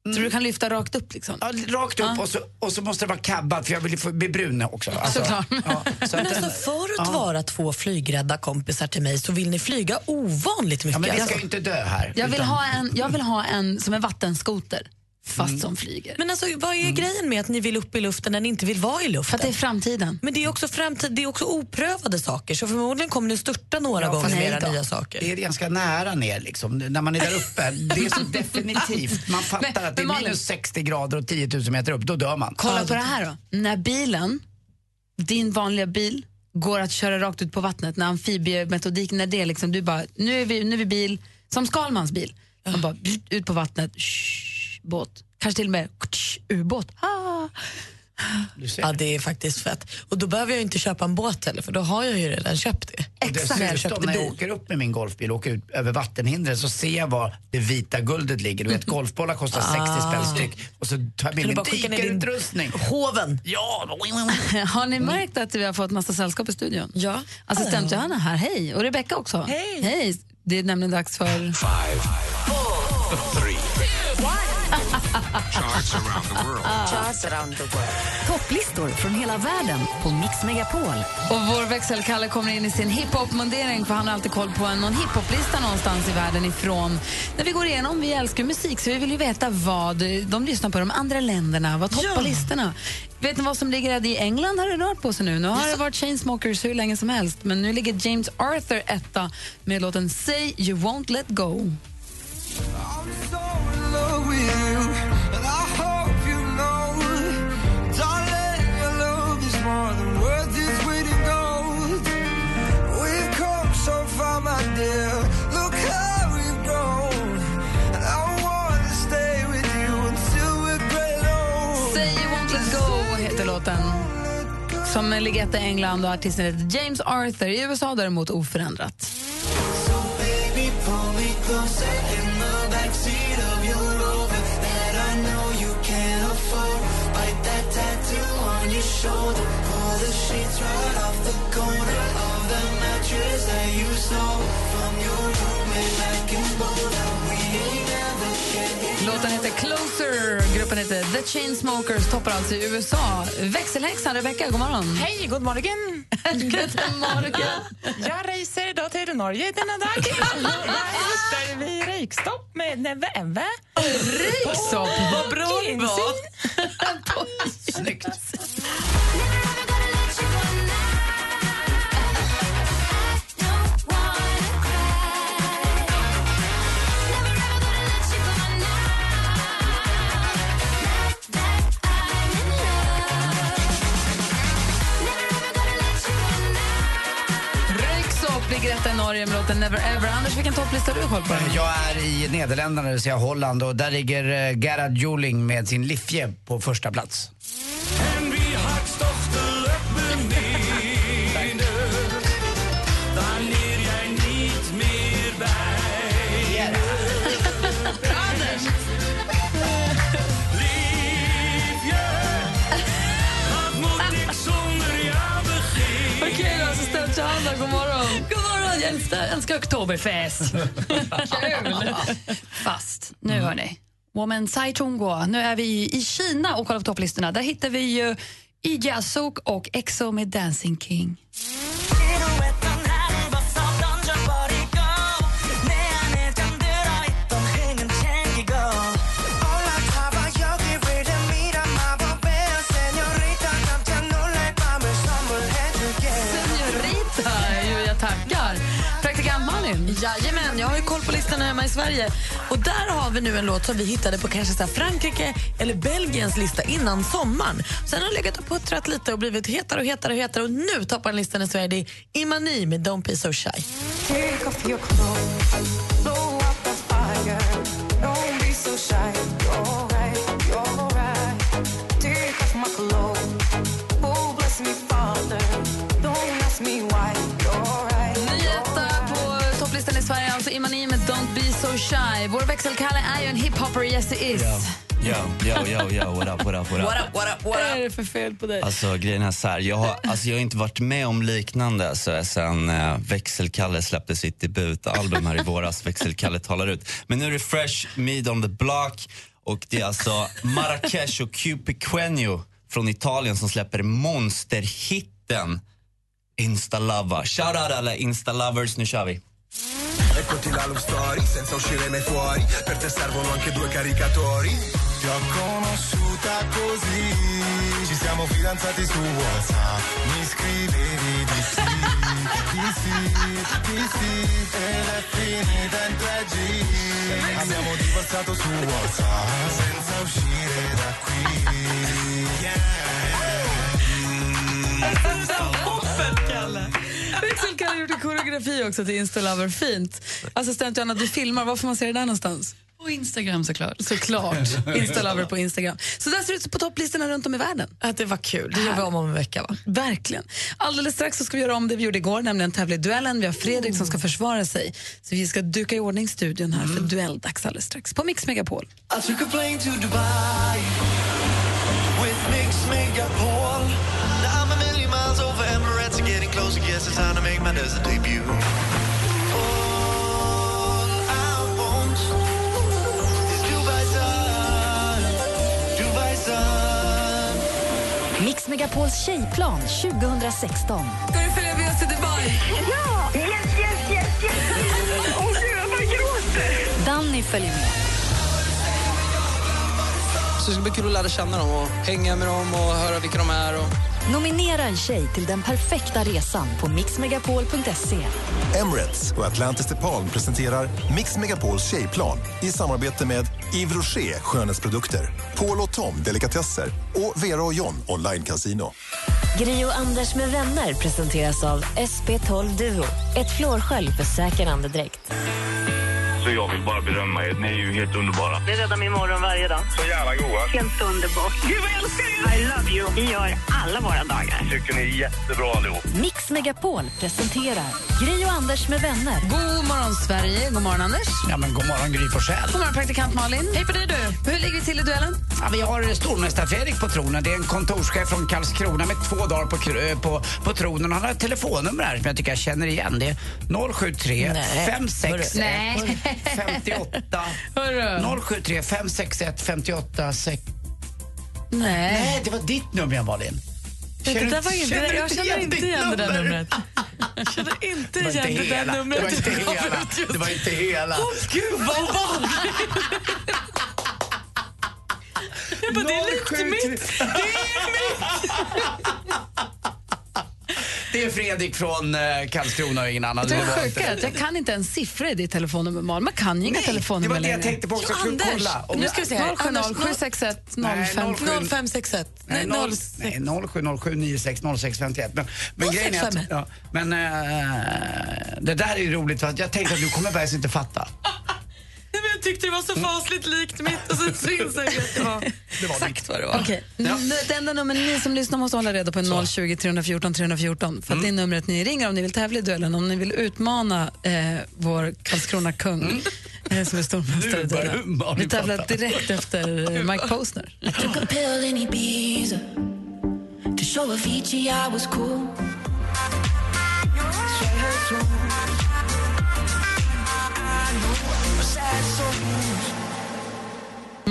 Så du kan lyfta rakt upp liksom? Ja, rakt upp och, så, och så måste det vara kabbad för jag vill bli brun också. Alltså, Såklart. Ja, [laughs] så Men alltså för att ja. vara två flygrädda kompisar till mig så vill ni flyga ovanligt mycket. Ja, men vi ska alltså. ju inte dö här. Jag vill, utan- ha en, jag vill ha en som en vattenskoter, fast som flyger. Men alltså, vad är grejen med att ni vill upp i luften när ni inte vill vara i luften? För att det är framtiden. Men det är också framtid, det är också oprövade saker så förmodligen kommer ni störta några Ja, gånger med nej era nya saker. Det är ganska nära ner liksom. När man är där uppe, det är så [laughs] definitivt. Man fattar Men- att det är minus 60 grader och 10 000 meter upp, då dör man. Kolla på det här då. När bilen, din vanliga bil, går att köra rakt ut på vattnet, när amfibiemetodiken, när det är liksom, du bara, nu är vi, nu är vi bil, som Skalmans bil. Man bara, ut på vattnet, shh, båt, kanske till och med ubåt. Ah. Ja, det är faktiskt fett. Och då behöver jag inte köpa en båt heller för då har jag ju redan köpt det. Exakt. dessutom när jag åker upp med min golfbil och åker ut över vattenhindret så ser jag var det vita guldet ligger. Du vet golfbollar kostar 60 spänn styck och så tar jag med mig dikerutrustning. Hoven. Ja! [laughs] Har ni märkt att vi har fått massa sällskap i studion? Ja. Assistent Johanna här, hej. Och Rebecca också. Hej. Hej. Det är nämligen dags för... Charts around the world. Charts around the world. Topplistor från hela världen på Mix Megapol. Och vår växelkalle kommer in i sin hiphop-mundering för han har alltid koll på en, någon hiphop-lista någonstans i världen ifrån. När vi går igenom, vi älskar musik så vi vill ju veta vad de lyssnar på i de andra länderna, vad toppar listorna. Vet ni vad som ligger i England har det rört på sig nu. Nu har det varit Chainsmokers hur länge som helst men nu ligger James Arthur etta med låten Say You Won't Let Go. Som ligger etta i England och artisten heter James Arthur. I USA däremot oförändrat. shoulder. Pull the sheets right off the corner. Of the mattress that you stole From your roommate back in Boulder. Låten heter Closer, gruppen heter The Chainsmokers, toppar alltså i USA. Växelhäxan Rebecca, god morgon. Hej, god morgon. god morgon. Jag reser idag till Norge denna dag. [laughs] Där vi rökstopp med Neve Eve. Röyksopp? Vad bra [laughs] det var. Snyggt. Norge med låten Never Ever. Anders, vilken topplista har du koll på? Jag är i Nederländerna, det vill säga Holland och där ligger eh, Gerhard Joling med sin Lifje på första plats. Okej jag älskar, Oktoberfest. [laughs] Kul! Fast, nu hörni. Woman Sai Chungguo. Nu är vi i Kina och kollar på topplistorna. Där hittar vi ju Iji Asuk och EXO med Dancing King. Jajamän, jag har ju koll på listan hemma i Sverige. Och där har vi nu en låt som vi hittade på kanske så här Frankrike eller Belgiens lista innan sommaren. Sen har den legat och puttrat lite och blivit hetare och hetare och hetare och nu toppar den listan i Sverige. Det är Imani med Don't be so shy. Shy. Vår växelkalle är ju en hiphopper, yes it is. Yo, yo, yo, yo, what up, what up, what up? What up, what up, what Vad är det för fel på dig? Alltså grejen är så här, jag har, alltså, jag har inte varit med om liknande så, sen eh, Växelkalle släppte sitt debutalbum här i våras, [laughs] Växelkalle talar ut. Men nu är det Fresh Meat on the Block och det är alltså Marrakesh och Cupiquenio från Italien som släpper monsterhitten Instalava. Shoutout alla Instalovers, nu kör vi. Eccoti la love story, senza uscire mai fuori. Per te servono anche due caricatori. Ti ho conosciuta così. Ci siamo fidanzati su WhatsApp. Mi scrivevi di sì, di sì, di sì. Ed è finita in 3G. Abbiamo divorziato su WhatsApp. Senza uscire da qui. Växelkalle har gjort en koreografi också till Instalover. Fint. Assistent Johanna, du filmar. Var får man se det där någonstans? Och Instagram såklart. Såklart. [laughs] Insta-lover på Instagram. Så där ser det ut på topplistorna runt om i världen. Att det var kul. Det gör vi om om en vecka va? Verkligen. Alldeles strax så ska vi göra om det vi gjorde igår, nämligen tävla i duellen. Vi har Fredrik som ska försvara sig. Så vi ska duka i ordning studion här för duelldags alldeles strax på Mix Megapol. I took a plane to Dubai with Mix Megapol. Getting closer. Guess it's time to make my desert debut. All I want is Dubai sun, Dubai sun. Mix Megapols tjejplan 2016. Ska du följa med oss till Dubai? Ja! Yes, yes, yes, yes! Åh gud, jag bara gråter! Danny följer med. Så det ska bli kul att lära känna dem och hänga med dem och höra vilka de är. Och... Nominera en tjej till den perfekta resan på mixmegapol.se. Emirates och Atlantis DePaul presenterar Mix Megapols tjejplan i samarbete med Yves Rocher skönhetsprodukter, Paul och Tom delikatesser och Vera och John online casino. Gri och Anders med vänner presenteras av SP12 Duo. Ett flårskölj för säker andedräkt. Så jag vill bara berömma er. Ni är ju helt underbara. Det räddar min morgon varje dag. Så jävla goa. Helt underbart. Gud, vad jag älskar er! I love you. Vi gör alla våra dagar. Tycker ni är jättebra allihop. Mix Megapol presenterar Gri och Anders med vänner. God morgon, Sverige. God morgon, Anders. Ja, men god morgon Gry Forssell. God morgon, praktikant Malin. Hej på dig, du. Hur ligger vi till i duellen? Ja, vi har stormästar-Fredrik på tronen. Det är en kontorschef från Karlskrona med två dagar på, på, på tronen. Han har ett telefonnummer här som jag tycker jag känner igen. Det är 073 Nej. 561 Nej. 58 Hörru. 073 561 58 6... Nej. Nej, det var ditt nummer, Malin. Det Känner- där var inte, känner jag känner inte igen det där numret. [laughs] Jag känner inte Det igen inte det där numret. Det var inte [laughs] hela. Det var inte hela. Åh, gud vad vanligt! [laughs] Jag bara, det är lite mitt. Det är mitt. Det är Fredrik från eh, Karlskrona och ingen annan. Det är sjuka är att jag kan inte ens siffra i ditt telefonnummer, Malin. Man kan ju inga telefonnummer det var det jag tänkte på också. Jo, Jag skulle Anders, kolla om nu ska vi se här. 070 Anders, 761 Nej, 05. 07. 0561. Nej, Nej, 0, 06. nej 0707 96 06 51. Men, men grejen är att, 065. ja, men eh, det där är ju roligt för att jag tänkte att du kommer börja inte fatta. Nej, men jag tyckte det var så fasligt likt mitt och så så insåg jag att det var exakt vad det var. Okej, n- Det enda nummer ni som lyssnar måste hålla reda på är 020 314 314. För att det är numret ni ringer om ni vill tävla i duellen, om ni vill utmana eh, vår Karlskrona-kung eh, som är stormästare i duellen. Vi tävlar direkt efter eh, Mike Posner.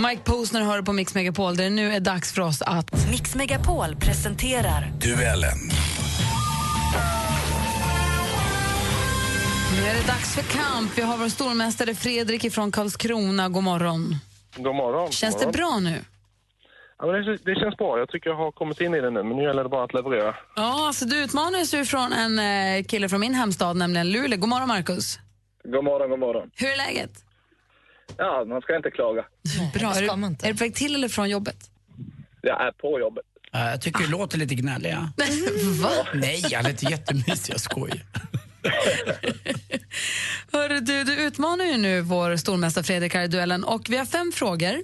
Mike Posner hör på Mix Megapol där det nu är dags för oss att... Mix Megapol presenterar Duellen. Nu är det dags för kamp. Vi har vår stormästare Fredrik från Karlskrona. God morgon. God morgon. Känns god det morgon. bra nu? Ja, men det, det känns bra. Jag tycker jag har kommit in i det nu, men nu gäller det bara att leverera. Ja, alltså du utmanas ju från en eh, kille från min hemstad, nämligen Luleå. God morgon, Markus. God morgon, god morgon. Hur är läget? Ja, man ska inte klaga. Bra. Är du, är du på väg till eller från jobbet? Jag är på jobbet. Ja, jag tycker du låter lite gnällig. Ja. [laughs] Va? Nej, jag låter jättemysig. Jag skojar. [laughs] Hörru, du, du utmanar ju nu vår stormästare Fredrik här i duellen och vi har fem frågor.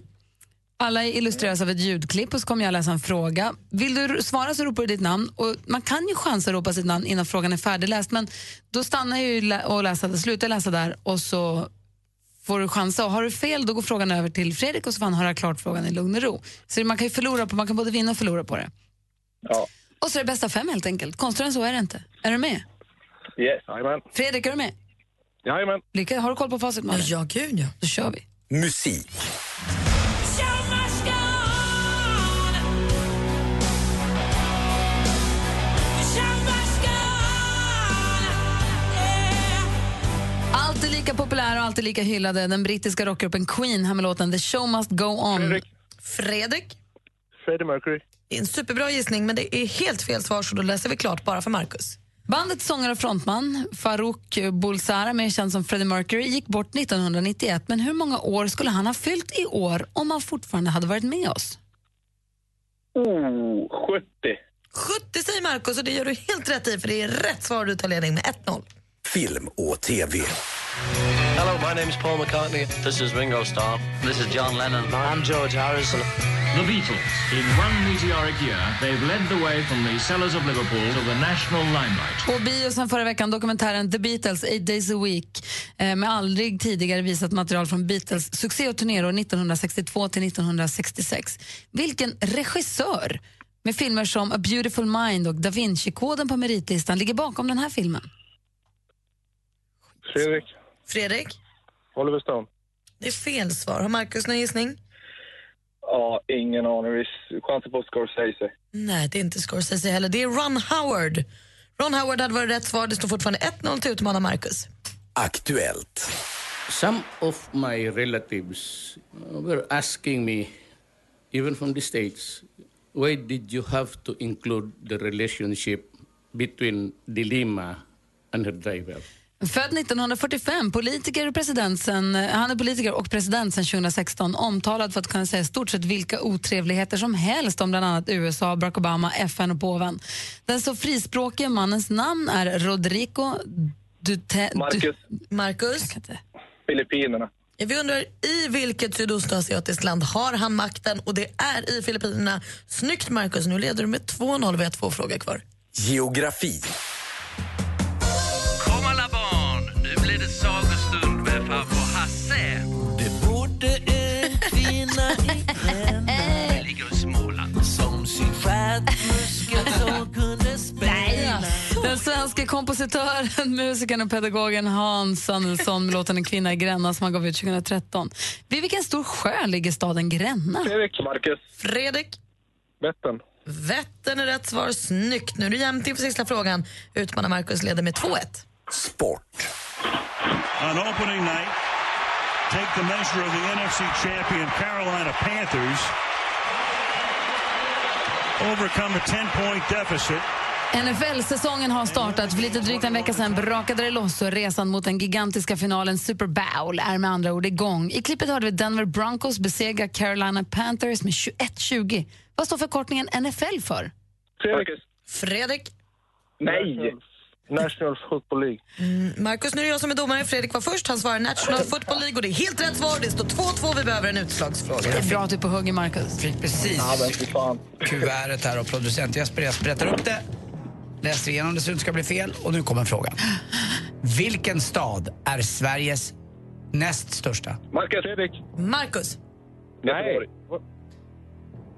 Alla illustreras av ett ljudklipp och så kommer jag läsa en fråga. Vill du svara så ropar du ditt namn. Och man kan ju chansa att ropa sitt namn innan frågan är färdigläst men då stannar jag ju och läsa, slutar läsa där och så får du chansa. Och har du fel då går frågan över till Fredrik och så får han höra klart frågan i lugn och ro. Så man kan ju förlora på, man kan både vinna och förlora på det. Ja. Och så är det bästa fem helt enkelt. Konstigare än så är det inte. Är du med? Yes. Jajamän. Fredrik, är du med? Jajamän. Lycka, har du koll på facit Malin? Ja, gud ja. Då kör vi. Musik. Lika populär och alltid lika hyllade. Den brittiska rockgruppen Queen här med låten The show must go on. Fredrik. Fredrik, Freddie Mercury. det är en superbra gissning men det är helt fel svar så då läser vi klart bara för Markus. Bandets sångare och frontman Farouk Bulsara, mer känd som Freddie Mercury, gick bort 1991. Men hur många år skulle han ha fyllt i år om han fortfarande hade varit med oss? Oh, 70. 70 säger Markus och det gör du helt rätt i för det är rätt svar du tar ledning med 1-0. Film och TV. Hello, my name is Paul McCartney. This is Ringo Starr. This is John Lennon. I'm George Harrison. The Beatles. In one meteoric year, they've led the way from the cellars of Liverpool to the national limelight. På bio sen förra veckan dokumentären The Beatles, Eight Days a Week eh, med aldrig tidigare visat material från Beatles succé och turnéår 1962 till 1966. Vilken regissör med filmer som A Beautiful Mind och Da Vinci-koden på meritlistan ligger bakom den här filmen? Fredrik. Fredrik? Oliver Stone. Det är fel svar. Har Markus någon gissning? Ja, ingen aning. Vi chansar på Scorsese. Nej, det är inte Scorsese heller. Det är Ron Howard. Ron Howard hade varit rätt svar. Det står fortfarande 1-0 till utmanar Marcus. Aktuellt. Some of my relatives were asking me, even from the States, why did you have to include the relationship between Dilema and her driver? Född 1945, politiker och president sen, han är politiker och president sedan 2016. Omtalad för att kunna säga stort sett vilka otrevligheter som helst om bland annat USA, Barack Obama, FN och påven. Den så frispråkiga mannens namn är Rodrigo Duterte... Marcus. Marcus? Filippinerna. Vi undrar i vilket sydostasiatiskt land har han makten? Och det är i Filippinerna. Snyggt Marcus, nu leder du med 2-0 vi har två frågor kvar. Geografi. Den svenska kompositören, musikern och pedagogen Hans Samuelsson med låten En kvinna i Gränna som han gav ut 2013. Vid vilken stor sjö ligger staden Gränna? Fredrik. Marcus. Fredrik? Vättern. Vättern är rätt svar. Snyggt. Nu är det jämnt inför sista frågan. Utmanar Marcus leder med 2-1. Sport. On opening night, take the measure of the NFC champion Carolina Panthers. Overcome a 10-point deficit. NFL-säsongen har startat. För lite drygt en vecka sedan brakade det loss och resan mot den gigantiska finalen Super Bowl är med andra ord igång. I klippet hörde vi Denver Broncos besegra Carolina Panthers med 21-20. Vad står förkortningen NFL för? Fredrik. Fredrik? Nej! National Football League. Mm, Marcus, nu är det jag som är domare. Fredrik var först. Han svarar National Football League och det är helt rätt svar. Det står 2-2. Vi behöver en utslagsfråga. Det är bra att du är på hugget, Marcus. Fick precis Ja, kuvertet här och producent Jesper Jesper berättar upp det. Läser igenom det så det inte ska bli fel. Och nu kommer frågan. Vilken stad är Sveriges näst största? Marcus. Fredrik. Marcus? Nej.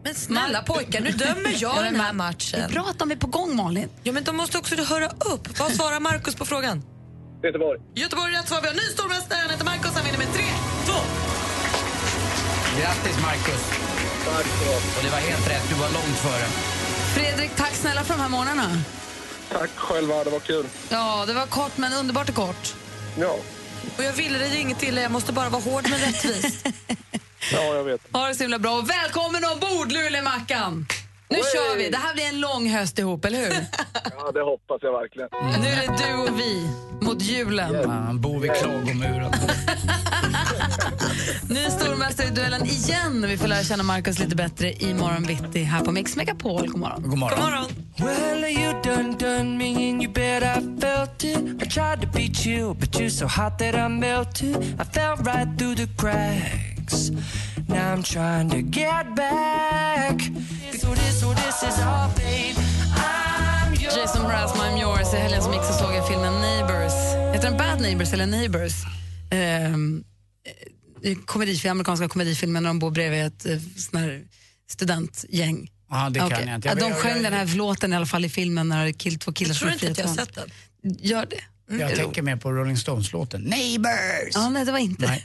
Men snälla pojkar, nu dömer jag [laughs] den här matchen. Det är bra att de är på gång, Malin. Ja, men då måste också höra upp. Vad svarar Marcus på frågan? Göteborg. Göteborg är rätt svar. Vi har ny stormästare. Han heter Marcus. Han vinner med 3, 2. Grattis Marcus. Och det var helt rätt, du var långt före. Fredrik, tack snälla för de här morgnarna. Tack själva, det var kul. Ja, det var kort men underbart och kort. Ja, Och jag ville dig inget illa. Jag måste bara vara hård men rättvis. [laughs] ja jag vet. Ha det så himla bra och välkommen ombord Luleå-Mackan! Nu Oj. kör vi. Det här blir en lång höst ihop, eller hur? [laughs] Ja, det hoppas jag verkligen. Nu är det du och vi mot julen. Han bor vid klagomuren. [laughs] Ny stormästare i duellen igen. Vi får lära känna Markus lite bättre i morgon bitti här på Mix Megapol. God morgon. God morgon. God morgon. Well, you done done me and you bet I felt it. I tried to beat you, but you're so hot that I melted. I fell right through the cracks. Now I'm trying to get back. So this, so this is all, babe. I'm yours. Jason Mraz, I'm yours. I helgen som gick så såg jag filmen Neighbours. Heter den Bad Neighbours eller Neighbours? Ehm, eh, komedifilm, amerikanska komedifilmer när de bor bredvid ett eh, sån här studentgäng. Ja, det kan Okej. jag inte. Ja, Jag- de jag- sjöng jag- den här låten i alla fall i filmen när kill, två killar Jag tror som inte att jag har sett den. Gör det. Mm. Jag tänker mer på Rolling Stones-låten. Neighbors! Ja, nej, det var inte. [laughs]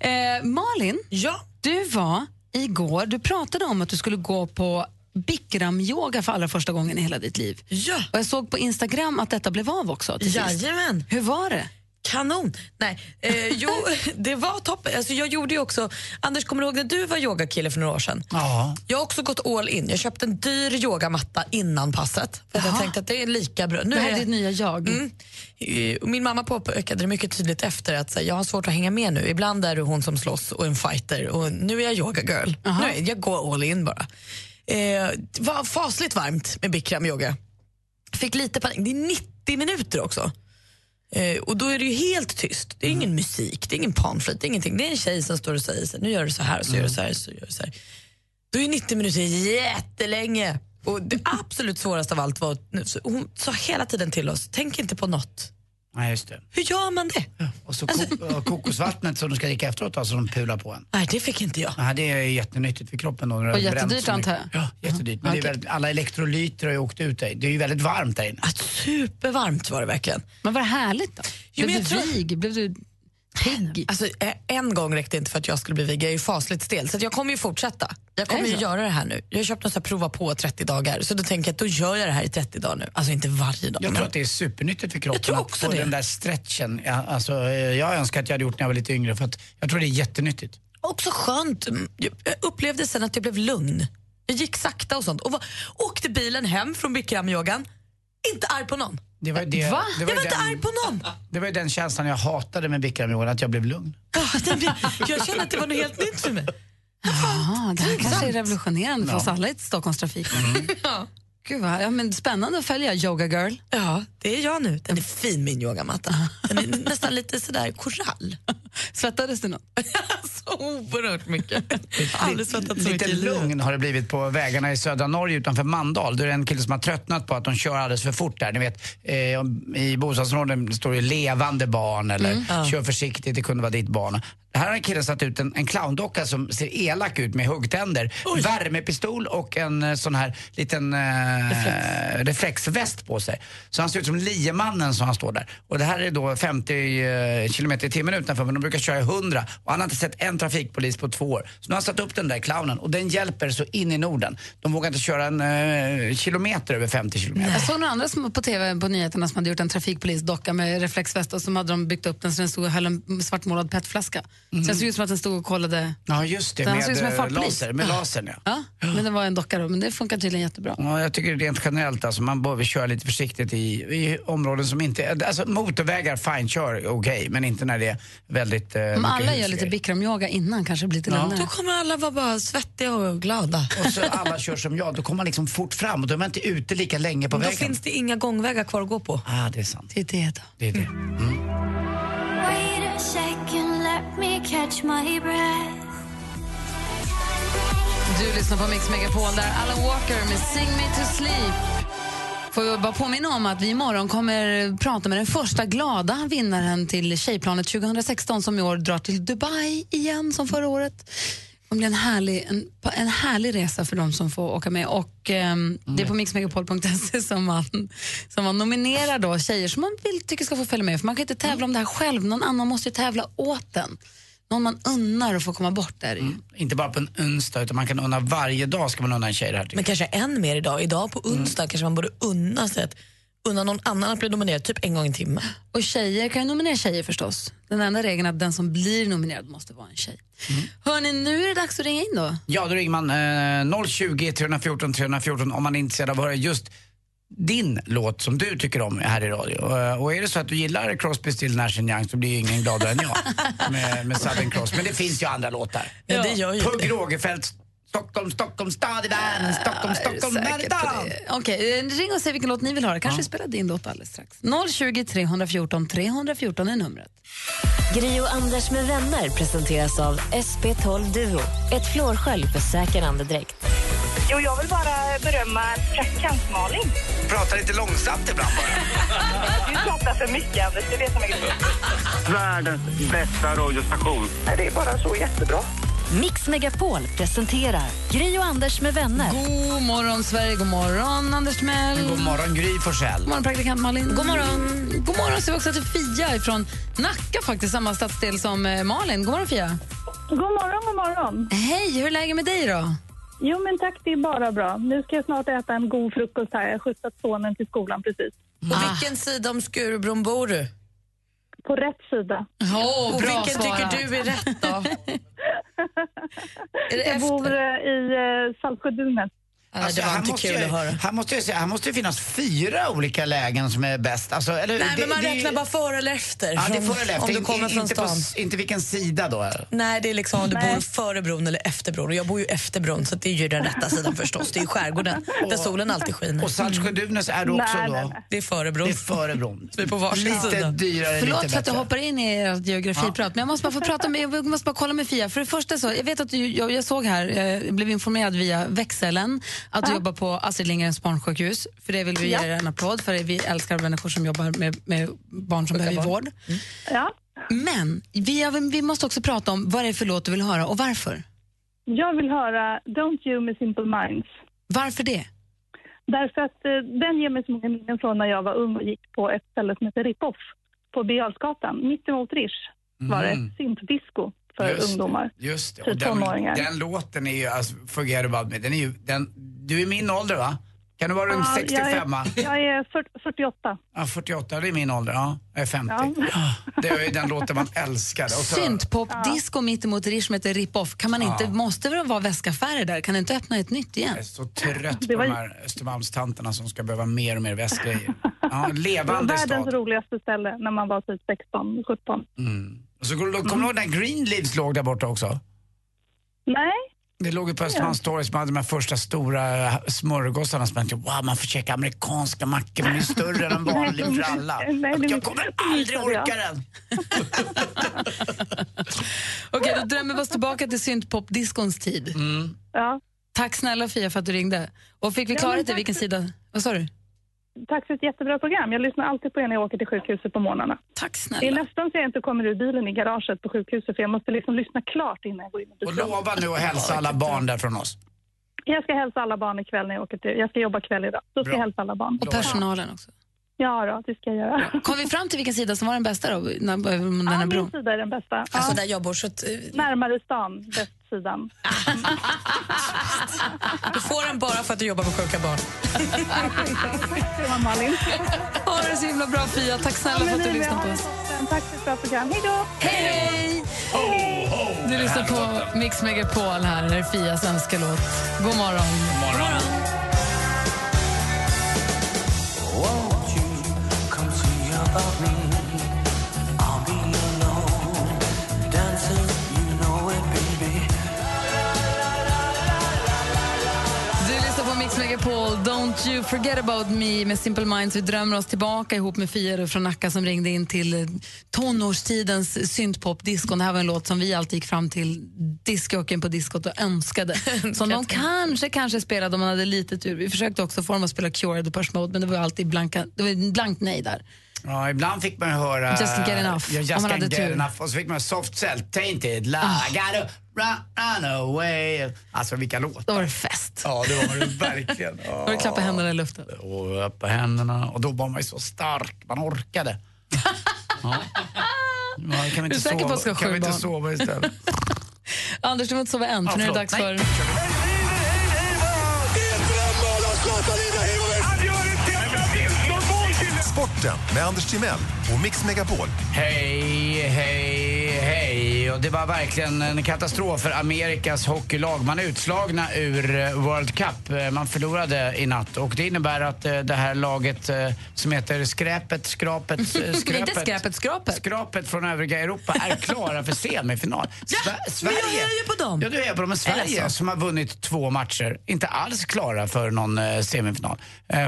eh, Malin, ja? du var igår, du pratade om att du skulle gå på Bikram-yoga för allra första gången i hela ditt liv. Ja. Och jag såg på Instagram att detta blev av också. till sist. Hur var det? Kanon! Nej, eh, jo, [laughs] det var toppen. Alltså, jag gjorde ju också... Anders, kommer du ihåg när du var yogakille för några år sedan? Ja. Jag har också gått all in. Jag köpte en dyr yogamatta innan passet. För jag tänkte att det är lika bra. det här är ditt nya jag. Mm. Eh, Min mamma påpekade det mycket tydligt efter att här, jag har svårt att hänga med nu. Ibland är du hon som slåss och en fighter och nu är jag yoga girl. Nu är, jag går all in bara. Eh, det var fasligt varmt med Bikram yoga. Fick lite panik. Det är 90 minuter också. Eh, och då är det ju helt tyst. Det är ingen musik, det är ingen panflöjt, det är ingenting. Det är en tjej som står och säger så här, nu gör du så här, så gör du så här, så gör du så här. Då är 90 minuter jättelänge. Och det absolut svåraste av allt var att hon sa hela tiden till oss, tänk inte på något. Nej, just det. Hur gör man det? Och så ko- [laughs] och kokosvattnet som du ska dricka efteråt alltså, som pular på en. Nej, det fick inte jag. Nej, det är jättenyttigt för kroppen. Då, Och jättedyrt, antar jag. Ja, jättedyrt. Men det är väldigt, alla elektrolyter har ju åkt ut dig. Det är ju väldigt varmt där inne. Supervarmt var det verkligen. Men var det härligt då? Jo, Blev men du tror- vig? Blev du pigg? Alltså, eh, en gång räckte inte för att jag skulle bli vegan. Jag är ju fasligt stel. Så att jag kommer ju fortsätta. Jag kommer det ju göra det här nu. Jag har köpt något så prova på 30 dagar. Så då tänker jag att då gör jag det här i 30 dagar nu. Alltså inte varje dag. Jag tror att det är supernyttigt för kroppen Jag tror att också få det. den där stretchen. Ja, alltså, eh, jag önskar att jag hade gjort när jag var lite yngre för att jag tror det är jättenyttigt. Också skönt. Mm, jag upplevde sen att jag blev lugn. Jag gick sakta och sånt. Och var, åkte bilen hem från Bikram-yogan. Inte arg på någon. Det var det, Va? Det jag var, var ju inte den, arg på någon. det var ju den känslan jag hatade med Bikramyogan, att jag blev lugn. Ja, [laughs] Jag kände att det var något helt nytt för mig. Jaha, det här kanske är revolutionerande för Ja. oss alla i Stockholmstrafik. [laughs] Gud vad, ja, men spännande att följa Yoga Girl. Ja, det är jag nu. Den är fin min yogamatta. Den är [laughs] nästan lite sådär korall. Svettades du något? [laughs] så oerhört mycket. Aldrig svettats så Lite mycket lugn har det blivit på vägarna i södra Norge utanför Mandal. Då är det en kille som har tröttnat på att de kör alldeles för fort där. Ni vet, eh, i bostadsområden står det levande barn eller Mm. Ja. kör försiktigt, det kunde vara ditt barn. Här har en kille satt ut en, en clowndocka som ser elak ut med huggtänder, värmepistol och en eh, sån här liten eh, reflexväst på sig. Så han ser ut som liemannen som han står där. Och det här är då 50 eh, kilometer i timmen utanför men de brukar köra i 100 och han har inte sett en trafikpolis på två år. Så nu har han satt upp den där clownen och den hjälper så in i Norden. De vågar inte köra en eh, kilometer över 50 kilometer. Jag såg några andra som på TV på nyheterna som hade gjort en trafikpolisdocka med reflexväst och som hade de byggt upp den så den stod och höll en svartmålad petflaska. Så det såg ut som att den stod och kollade. Ja just det, Den med som en eh, laser. Med lasern ja. Ja, men det var en docka då, men det funkar tydligen jättebra. Ja, jag tycker rent generellt alltså, man behöver köra lite försiktigt i, i områden som inte, alltså motorvägar fine, kör okej, men inte när det är väldigt eh, Om alla gör lite bikramyoga innan kanske det blir lite Ja. lugnare. Då kommer alla vara bara svettiga och glada. Och så alla kör som jag, då kommer man liksom fort fram och då är man inte ute lika länge på Då vägen. finns det inga gångvägar kvar att gå på. Ah, det är sant. Det är det då. Det är det. Wait a second, let me catch my breath. Du lyssnar på Mix Megapol där Alan Walker med Sing Me To Sleep. Får jag bara påminna om att vi imorgon kommer prata med den första glada vinnaren till Tjejplanet 2016 som i år drar till Dubai igen som förra året. Det kommer bli en härlig, en, en härlig resa för de som får åka med. Och ehm, Det är på mixmegapol.se som man, som man nominerar då tjejer som man vill, tycker ska få följa med. För Man kan inte tävla om det här själv, någon annan måste ju tävla åt en. Någon man unnar att få komma bort där. Inte bara på en onsdag utan man kan unna varje dag ska man unna en tjej det här Men kanske än mer idag. Idag på onsdag kanske man borde unna sig att unna någon annan att bli nominerad typ en gång i timmen. Och tjejer kan ju nominera tjejer förstås. Den enda regeln är att den som blir nominerad måste vara en tjej. Hörni, nu är det dags att ringa in då. Ja, då ringer man eh, 020 314 314 om man är intresserad av att höra just din låt som du tycker om här i radio. Eh, Och är det så att du gillar Crosby, Still, Nash Young så blir ju ingen gladare än jag [laughs] med, med Southern Cross. Men det finns ju andra låtar. Ja, det gör ju Pugh. Rogefeldt, Stockholm, Stockholm, stad i världen, Stockholm, Stockholm, det. Okej, eh, ring och säg vilken låt ni vill höra. Kanske spelar din låt alldeles strax. 020 314 314 är numret. Gri och Anders med vänner presenteras av SP12 Duo. Ett flårskölj för säker andedräkt. Jo, jag vill bara berömma praktikant Malin. Prata lite långsamt ibland bara. Du pratar för mycket, Anders. Det är det som är grejen. Världens bästa radiostation. Nej, Det är bara så jättebra. Mix Megapol presenterar Gri och Anders med vänner. God morgon, Sverige. God morgon, Anders Timell. God morgon Gry Forssell. God morgon, praktikant Malin. God morgon. God morgon säger vi också till Fia från Nacka, faktiskt samma stadsdel som eh, Malin. God morgon, Fia. God morgon, god morgon. Hej, hur är läget med dig då? Jo, men tack, det är bara bra. Nu ska jag snart äta en god frukost här. Jag har skjutsat sonen till skolan precis. På vilken sida om Skurubron bor du? På rätt sida. Oh, Och vilken svarat. tycker du är rätt då? [laughs] Är Jag bor efter? eh, i eh, Saltsjödunet. Alltså, här måste jag- Här måste jag säga, här måste det finnas fyra olika lägen som är bäst. Alltså, eller, Nej, det, men man det, räknar bara före eller efter. Ja, det är från- före eller efter. Om du In- kommer från inte, på, stan. inte vilken sida då. Nej, det är liksom om du Nej. bor före bron eller efter bron. Och jag bor ju efter bron, så det är ju den rätta sidan förstås. Det är ju skärgården, [laughs] där solen alltid skiner. Och Saltsjö-Duvnäs är du också då? nej, nej. Det är före bron. Det är före bron. [laughs] Vi är på varsin lite sida. dyrare, Förlåt lite för att jag hoppar in i ert geografiprat, men jag måste bara få prata med, jag måste bara kolla med Fia. För det första så, jag vet att du, jag, jag såg här, eh, jag blev informerad via växeln att du jobbar på Astrid Lindgrens barnsjukhus. För det vill vi Ja. ge en applåd för, vi älskar människor som jobbar med, med barn som Sjuka behöver barn. vård. Ja. Men vi, vi måste också prata om vad det är för låt du vill höra och varför. Jag vill höra Don't You med Simple Minds. Varför det? Därför att eh, den ger mig så många minnen från när jag var ung och gick på ett ställe som heter Rip-Off på Birger Jarlsgatan. Mitt emot Rish var det Mm. syntdisco för Just det, ungdomar. Just det. Och den, tonåringar. den låten är ju, alltså, Forget about me, den är ju, den, du är min ålder va? Kan du vara runt 65? Jag är, jag är 40, 48. Ja, 48, det är min ålder. Ja, jag är 50. Det är ju den låten man älskade. Och så- Syntpop, disco mitt emot Rish som heter Rip-Off. Kan man inte, Ja. måste väl vara väskaffärer där? Kan du inte öppna ett nytt igen? Jag är så trött Det på var- de här Östermalmstanterna som ska behöva mer och mer västgrejer. Ja, [laughs] Det var levande världens stad. roligaste ställe när man var typ 16, 17. Mm. Och så kommer du ihåg när Greenleaves låg där borta också? Nej. Det låg ju på Östermalmstorg som hade de här första stora smörgåsarna som man tänkte, wow man får käka amerikanska mackor men de är större än en vanlig för alla. Nej, det- Jag kommer aldrig orka den. [laughs] Okej, då drömmer vi oss tillbaka till syntpop-discons tid. Ja. Tack snälla Fia för att du ringde. Och fick vi klarhet i vilken sida? Vad sa du? Tack för ett jättebra program. Jag lyssnar alltid på er när jag åker till sjukhuset på morgnarna. Tack Det är nästan så jag inte kommer ur bilen i garaget på sjukhuset för jag måste liksom lyssna klart innan jag går in. Och lova nu att hälsa alla barn där från oss. Jag ska hälsa alla barn ikväll när jag åker till... Jag ska jobba kväll idag. Då ska Bra. jag hälsa alla barn. Och personalen också. Ja, då, det ska jag göra. Kom vi fram till vilken sida som var den bästa då? När, här Ja, bron? min sida är den bästa. Alltså Ja. där jag bor så att, eh, Närmare stan, västsidan. [laughs] du får den bara för att du jobbar med sjuka barn. Malin. [laughs] Ha det så himla bra Fia. Tack snälla för att du lyssnade på oss. Tack för ett bra program. Hej då! Hej! Du lyssnar på Mix Megapol här, det är Fias önskelåt. God morgon. God morgon. Won't you Don't you forget about me med Simple Minds. Vi drömmer oss tillbaka ihop med Fia från Nacka som ringde in till tonårstidens syntpop-disco. Det här var en låt som vi alltid gick fram till discjockeyn på diskot och önskade. [laughs] Som de kanske, kanske spelade om man hade lite tur. Vi försökte också få dem att spela Cure the Push Mode men det var alltid blanka, det var blankt nej där. Ja, ibland fick man höra... Just get enough, Ja, just om man hade get tur. enough. Och så fick man Soft Cell, Tainted, La, Ah. gotta run, run away. Alltså vilka låtar. Då var det fest. Ja, det var det verkligen. [laughs] Då var det klappa händerna i luften. Och upp händerna. Och då var man ju så stark, man orkade. Ja. Ja, kan vi Du är inte säker på att sova, ska ha kan sju vi inte barn? sova istället? [laughs] Anders, du får inte sova än, Ja, för nu är det dags för... Sporten med Anders Timell och Mix Megapol. Hej, hej, hej. Och det var verkligen en katastrof för Amerikas hockeylag. Man är utslagna ur eh, World Cup. Eh, Man förlorade i natt och det innebär att eh, det här laget som heter Skräpet, Skrapet, Skröpet. [laughs] Inte skräpet, skrapet. Skrapet från övriga Europa är klara för semifinal. [laughs] Sver- Sverige. Men jag hejar på dem. Ja, du hejar på dem. Men Sverige som har vunnit två matcher, inte alls klara för någon semifinal.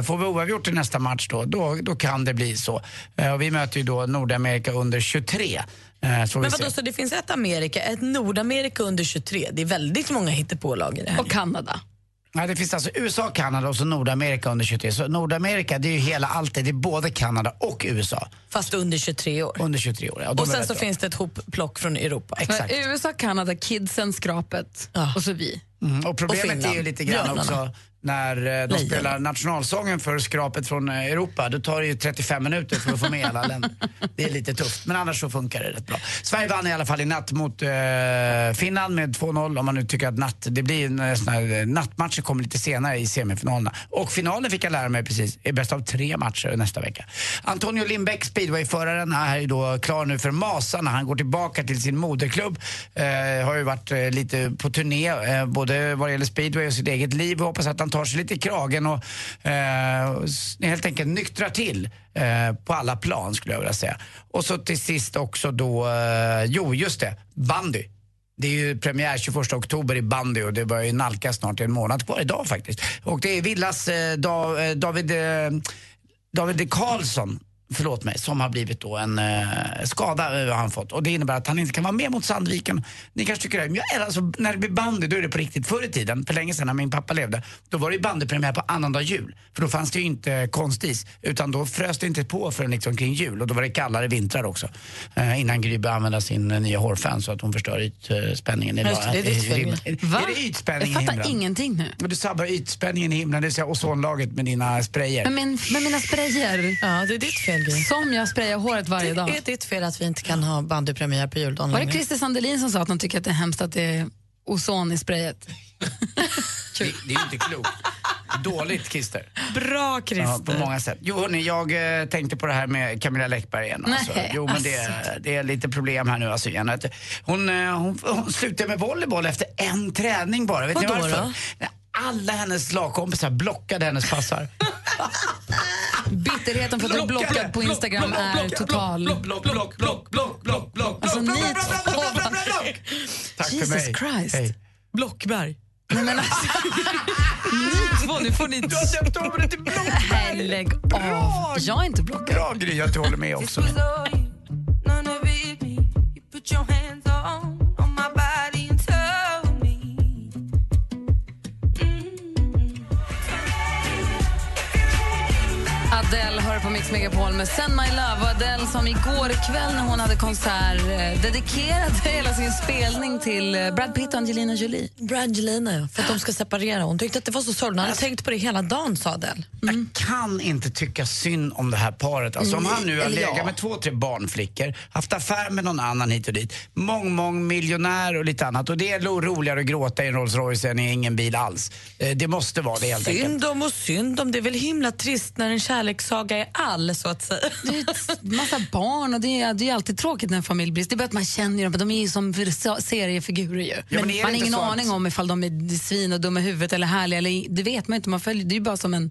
Får vi oavgjort i nästa match då, då, då kan det bli så. Eh, och vi möter ju då Nordamerika under 23. Eh, så Men vadå, så det finns ett Amerika, ett Nordamerika under 23. Det är väldigt många hittepålag i det här. Och Kanada. Ja, det finns alltså USA, Kanada och så Nordamerika under 23. Så Nordamerika det är ju hela allt det. Är både Kanada och USA. Fast under 23 år. Under 23 år, ja. Och sen så bra. finns det ett hopplock från Europa. Exakt. Men USA, Kanada, kidsen, skrapet och så vi. Mm, och problemet Och är ju lite grann Björnarna. också när eh, de Lejonen. spelar nationalsången för skrapet från eh, Europa. Då tar det ju 35 minuter för att få med alla länder. Det är lite tufft, men annars så funkar det rätt bra. Sverige vann i alla fall i natt mot eh, Finland med 2-0 om man nu tycker att natt, det blir en eh, sån här, nattmatcher kommer lite senare i semifinalerna. Och finalen fick jag lära mig precis, är bäst av tre matcher nästa vecka. Antonio Lindbäck, speedwayföraren, är ju då klar nu för Masarna. Han går tillbaka till sin moderklubb. Eh, har ju varit eh, lite på turné, både vad det gäller speedway och sitt eget liv. Vi hoppas att han man tar sig lite i kragen och eh, helt enkelt nyktrar till eh, på alla plan skulle jag vilja säga. Och så till sist också då, eh, jo just det, bandy. Det är ju premiär 21 oktober i bandy och det börjar ju nalkas snart, det är en månad kvar idag faktiskt. Och det är Villas eh, eh David, eh, David Karlsson förlåt mig, som har blivit då en eh, skada eh, han fått. Och det innebär att han inte kan vara med mot Sandviken. Ni kanske tycker det, men jag, alltså, när det blir bandy då är det på riktigt. Förr i tiden, för länge sedan när min pappa levde, då var det ju bandypremiär på annandag jul. För då fanns det ju inte konstis, utan då frös det inte på förrän liksom kring jul. Och då var det kallare vintrar också. Eh, innan Gry började använda sin eh, nya hårfän så att hon förstör ytspänningen. i- Just det, det är ditt i- fel, i-. Är det ytspänning Jag i fattar himlen? ingenting nu. Men du sabbar ytspänningen i himlen, det vill säga ozonlaget med dina sprayer. Men min, med mina sprayer. Ja, det är ditt fel, Gry. Som jag sprayar håret varje dag. Det är ditt fel att vi inte kan ha bandypremiär på juldagen Var det. Christer Sandelin som sa att han tycker att det är hemskt att det är ozon i sprayet? [laughs] Det, det är ju inte klokt. Dåligt Christer. Bra, Ja, Christer. på många sätt. Jo, hörni, jag eh, tänkte på det här med Camilla Läckberg igen. Alltså. Nej, Jo, men det, det är lite problem här nu. Alltså, igen. Att Hon, eh, hon, hon slutade med volleyboll efter en träning bara. Vet ni Vadå varför? då? Alla hennes lagkompisar blockade hennes passar. Bitterheten för att du är blockad på Instagram är total. Block, block, block, block, block, block, block, Alltså, block, ni block, block, block, två- block, block, block. Tack för Jesus mig. Christ. Hej. Blockberg. Nej, men alltså, ni två, nu får ni... Du har döpt om det till Blockberg. Lägg av. Jag är inte blockad. Bra Gry att du håller med också. Adele hör på Mix Megapol med Send My Love. Och Adele som igår kväll när hon hade konsert eh, dedikerade [laughs] hela sin spelning till eh, Brad Pitt och Angelina Jolie. Brangelina, ja, för att de ska separera. Hon tyckte att det var så sorgligt. Hon hade tänkt på det hela dagen, sa Adele. Jag kan inte tycka synd om det här paret. Alltså, om Nej, han nu har legat ja. med två, tre barnflickor, haft affär med någon annan hit och dit, mång, mång miljonär och lite annat. Och det är roligare att gråta i en Rolls Royce än i ingen bil alls. Eh, Det måste vara det helt enkelt. Synd om och synd om. Det är väl himla trist när en kärlekssaga är all, så att säga. Det är massa barn och det är, det är alltid tråkigt när en familj blir... Det är bara att man känner dem, de är ju som seriefigurer ju. men är det man har ingen så att- aning om ifall de är svin och dumma i huvudet eller härliga. Eller, det vet man inte, man följer, det är ju bara som en,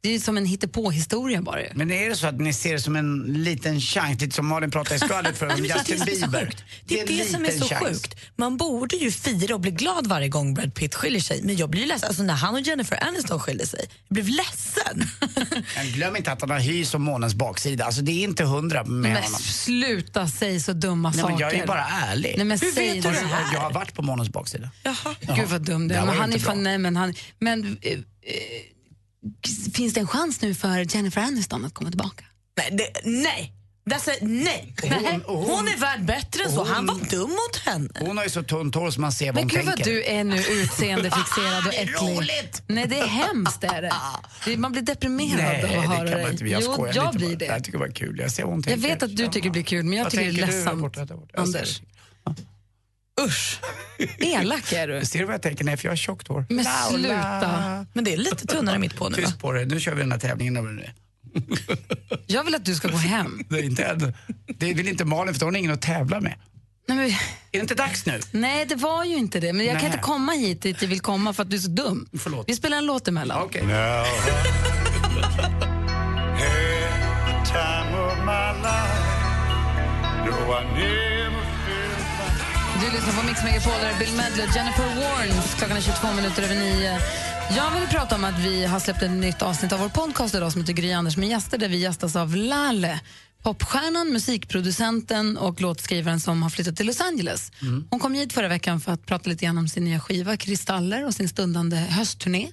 det är som en hittepå-historia bara ju. Men är det så att ni ser det som en liten chans, lite som Malin pratade i skvallret för om [laughs] Justin det är Bieber? Det är en det som är så chans. sjukt. Man borde ju fira och bli glad varje gång Brad Pitt skiljer sig. Men jag blir ju ledsen. Alltså, när han och Jennifer Aniston skiljer sig, jag blev ledsen. [laughs] Men glöm inte att han har hy som månens baksida. Alltså det är inte hundra med Men honom. sluta säga så dumma Nej, saker. men jag är ju bara ärlig. Nej, men Hur säg vet det du det? här. Jag har varit på månens baksida. Gud vad dum du Det är. Men ju han är fan, nej, men han, men eh, eh, finns det en chans nu för Jennifer Aniston att komma tillbaka? Nej, det, nej. Alltså, nej. Hon, hon, är värd bättre än så. Han var dum mot henne. Hon har ju så tunt hår som man ser vad Men hon gud vad du är nu utseendefixerad och [laughs] Det är äcklig. roligt! Nej, det är hemskt. Är det. Det- Man blir deprimerad Nej, av det att kan höra man dig. inte. Jag jo, jag lite blir det. Jag tycker det var kul. Jag ser vad hon Jag tänker. vet att du tycker det blir kul, men jag Vad tycker det är ledsamt. Jag Anders. Det. Usch. Elak är du. Ser du vad jag tänker? Nej, för jag har tjockt hår. Men sluta. Men det är lite tunnare mitt på nu. Tyst på dig. Nu kör vi den här tävlingen. nu. [laughs] Jag vill att du ska gå hem. Det, är inte än. det vill inte Malin för hon har ingen att tävla med. Nej, men, Är det inte dags nu? nej, det var ju inte det. Men jag kan Nej. inte komma hit dit jag vill komma för att du är så dum. Förlåt. Vi spelar en låt emellan. Okej. [laughs] Du lyssnar på Mix Megapol, där Bill Medley och Jennifer Warnes. Klockan är 22 minuter över nio. Jag vill prata om att vi har släppt ett nytt avsnitt av vår podcast idag som heter Gry Anders med gäster där vi gästas av Lale, popstjärnan, musikproducenten och låtskrivaren som har flyttat till Los Angeles. Hon kom hit förra veckan för att prata lite grann om sin nya skiva Kristaller och sin stundande höstturné.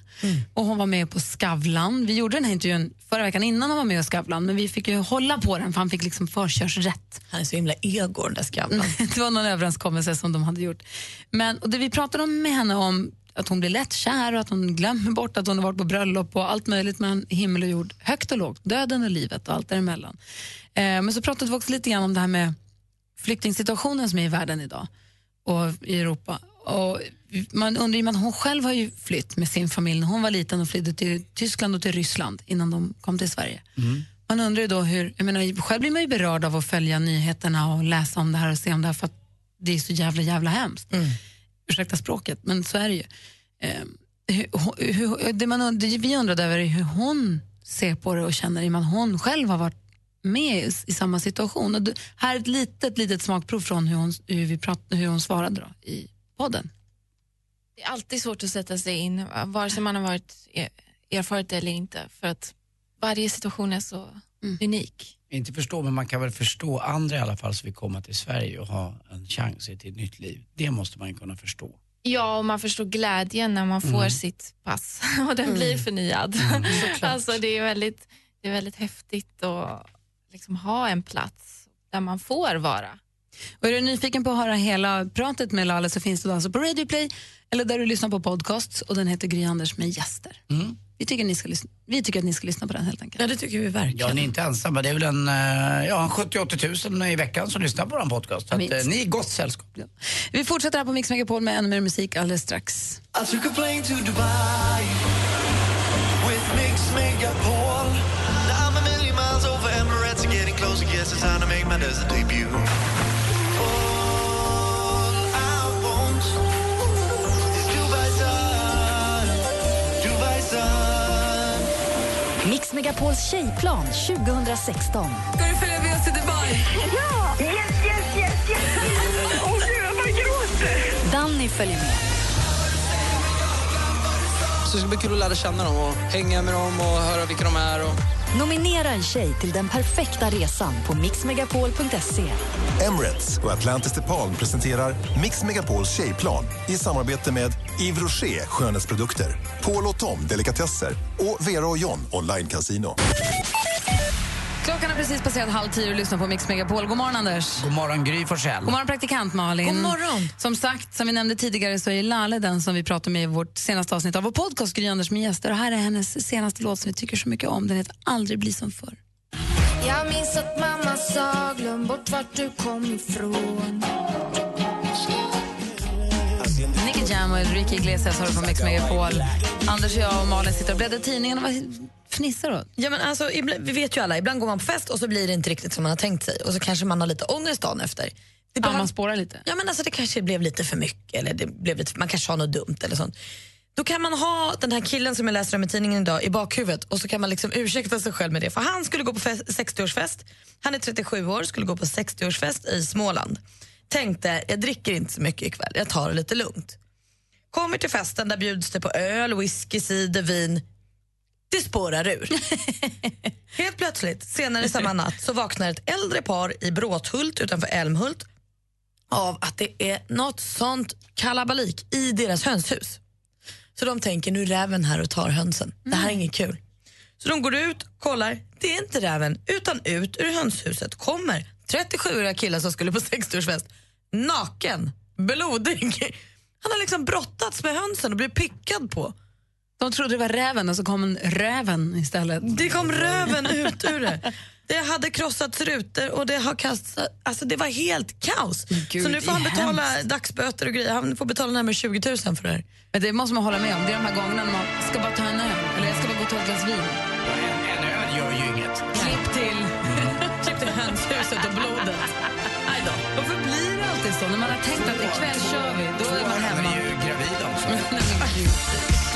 Och hon var med på Skavlan. Vi gjorde den här intervjun förra veckan innan han var med på Skavlan men vi fick ju hålla på den för han fick liksom förkörsrätt. Han är så himla ego den där skavlan. [laughs] det var någon överenskommelse som de hade gjort. Men, och det vi pratade om med henne om att hon blir lätt kär och att hon glömmer bort att hon har varit på bröllop och allt möjligt mellan himmel och jord, högt och lågt, döden och livet och allt däremellan. Eh, men så pratade vi också lite grann om det här med flyktingsituationen som är i världen idag och i Europa. Och man undrar ju, hon själv har ju flytt med sin familj när hon var liten och flydde till Tyskland och till Ryssland innan de kom till Sverige. Man undrar ju då hur, jag menar, själv blir man ju berörd av att följa nyheterna och läsa om det här och se om det här för att det är så jävla jävla hemskt. Ursäkta språket, men så är det ju. Eh, hur, hur, det, man, det vi undrade över är hur hon ser på det och känner i att hon själv har varit med i, i samma situation. Och du, här är ett litet, litet smakprov från hur hon, hur vi prat, hur hon svarade då, i podden. Det är alltid svårt att sätta sig in, vare sig man har varit er- erfaret eller inte. För att varje situation är så unik. Inte förstå, men man kan väl förstå andra i alla fall som vill komma till Sverige och ha en chans till ett nytt liv. Det måste man ju kunna förstå. Ja, och man förstår glädjen när man får Mm. sitt pass [laughs] och den blir förnyad. [laughs] alltså, det, är väldigt, det är väldigt häftigt att liksom ha en plats där man får vara. Och är du nyfiken på att höra hela pratet med Lale så finns det alltså på Radio Play eller där du lyssnar på podcasts och den heter Gry Anders med gäster. Vi, tycker ni ska lyssna, vi tycker att ni ska lyssna på den helt enkelt. Ja, det tycker vi verkligen. Ja, ni är inte ensamma. Det är väl en eh, ja, 70-80 000 i veckan som lyssnar på vår podcast. Så att, eh, ni är gott sällskap. Vi fortsätter här på Mix Megapol med ännu mer musik alldeles strax. I took a plane to Dubai with Mix Megapol. Now I'm a million miles over Emirates and getting closer. Guess it's time to make my desert debut. Mix Megapols tjejplan 2016. Ska du följa med oss till Dubai? Ja! Yes, yes, yes, yes! Åh gud, jag bara gråter! Danny följer med. Så det ska bli kul att lära känna dem och hänga med dem och höra vilka de är. Och... Nominera en tjej till den perfekta resan på mixmegapol.se. Emirates och Atlantis DePaul presenterar Mix Megapols tjejplan i samarbete med Yves Rocher skönhetsprodukter, Paul och Tom delikatesser och Vera och John online casino. Klockan har precis passerat halv tio och lyssnar på Mix Megapol. God morgon Anders. God morgon Gry Forssell. God morgon praktikant Malin. God morgon. Som sagt, som vi nämnde tidigare så är Lale den som vi pratade med i vårt senaste avsnitt av vår podcast Gry Anders med gäster. Och här är hennes senaste låt som vi tycker så mycket om. Den heter Aldrig bli som förr. Jag minns att mamma sa glöm bort vart du kom ifrån Jam och Enrique Iglesias har du på Mix Megapol. Anders och jag och Malin sitter och bläddrar tidningen och vad fnissar åt. Ja, men alltså, vi vet ju alla, ibland går man på fest och så blir det inte riktigt som man har tänkt sig och så kanske man har lite ångest dagen efter. Det Ja, behöv- man spårar lite. Ja, men alltså, det kanske blev lite för mycket eller det blev lite, man kanske har något dumt eller sånt. Då kan man ha den här killen som jag läser om i tidningen idag i bakhuvudet och så kan man liksom ursäkta sig själv med det. För han skulle gå på fest, 60-årsfest, han är 37 år, skulle gå på 60-årsfest i Småland. Tänkte, jag dricker inte så mycket ikväll, jag tar det lite lugnt. Kommer till festen, där bjuds det på öl, whisky, cider, vin. Det spårar ur. [laughs] Helt plötsligt, senare samma natt, så vaknar ett äldre par i Bråthult utanför Älmhult av att det är något sånt kalabalik i deras hönshus. Så de tänker, nu är räven här och tar hönsen. Det här är inget kul. Så de går ut, kollar, det är inte räven, utan ut ur hönshuset kommer 37-åriga killar som skulle på 60-årsfest, naken, blodig. Han har liksom brottats med hönsen och blivit pickad på. De trodde det var räven och så kom en räven istället. Det kom röven ut ur det. Det hade krossats rutor och det har kastat, alltså det var helt kaos. Gud, så nu får han betala hemskt. dagsböter och grejer. Han får betala närmare 20 000 för det här. Men det måste man hålla med om. Det är de här gångerna när man ska bara ta en öl eller jag ska bara gå och ta ett glas vin. Så? När man har tänkt att ikväll kör vi, då är man hemma. är ju gravid också. [laughs] Nej,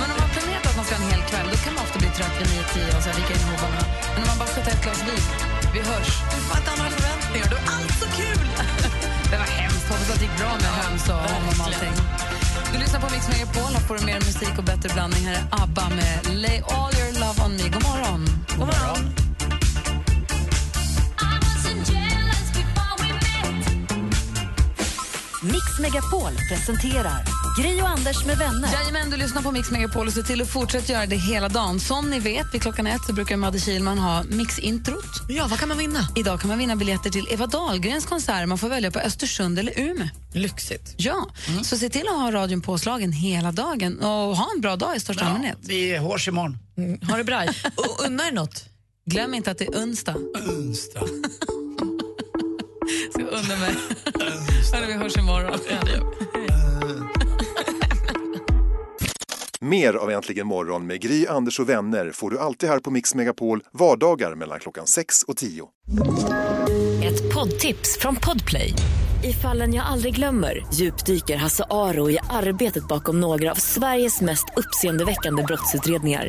men om man har planerat att man ska ha en hel kväll, då kan man ofta bli trött vid 9-10 och så vika in hovarna. Men om man bara ska ta ett glas vin, vi hörs. Du får inte ha några förväntningar, du har allt så kul! [laughs] Det var hemskt. Hoppas att det gick bra med höns och om och allting. Du lyssnar på Mix Megapol. Här får du mer musik och bättre blandning. Här är ABBA med Lay all your love on me. God morgon. God morgon. Mix Megapol presenterar Gry och Anders med vänner. Jajamän, du lyssnar på Mix Megapol och se till att fortsätta göra det hela dagen. Som ni vet, vid klockan ett så brukar Madde Kihlman ha Mix-introt. Ja, vad kan man vinna? Idag kan man vinna biljetter till Eva Dahlgrens konsert. Man får välja på Östersund eller Umeå. Lyxigt. Ja, så se till att ha radion påslagen hela dagen och ha en bra dag i största allmänhet. Vi hörs imorgon. Mm, ha det bra. [laughs] Och unna er något. Glöm inte att det är onsdag. Onsdag. [laughs] Ska unna mig. [laughs] Hörni, vi hörs imorgon. [laughs] Mer av Äntligen morgon med Gry, Anders och vänner får du alltid här på Mix Megapol vardagar mellan klockan 6 och 10. Ett poddtips från Podplay. I fallen jag aldrig glömmer djupdyker Hasse Aro i arbetet bakom några av Sveriges mest uppseendeväckande brottsutredningar.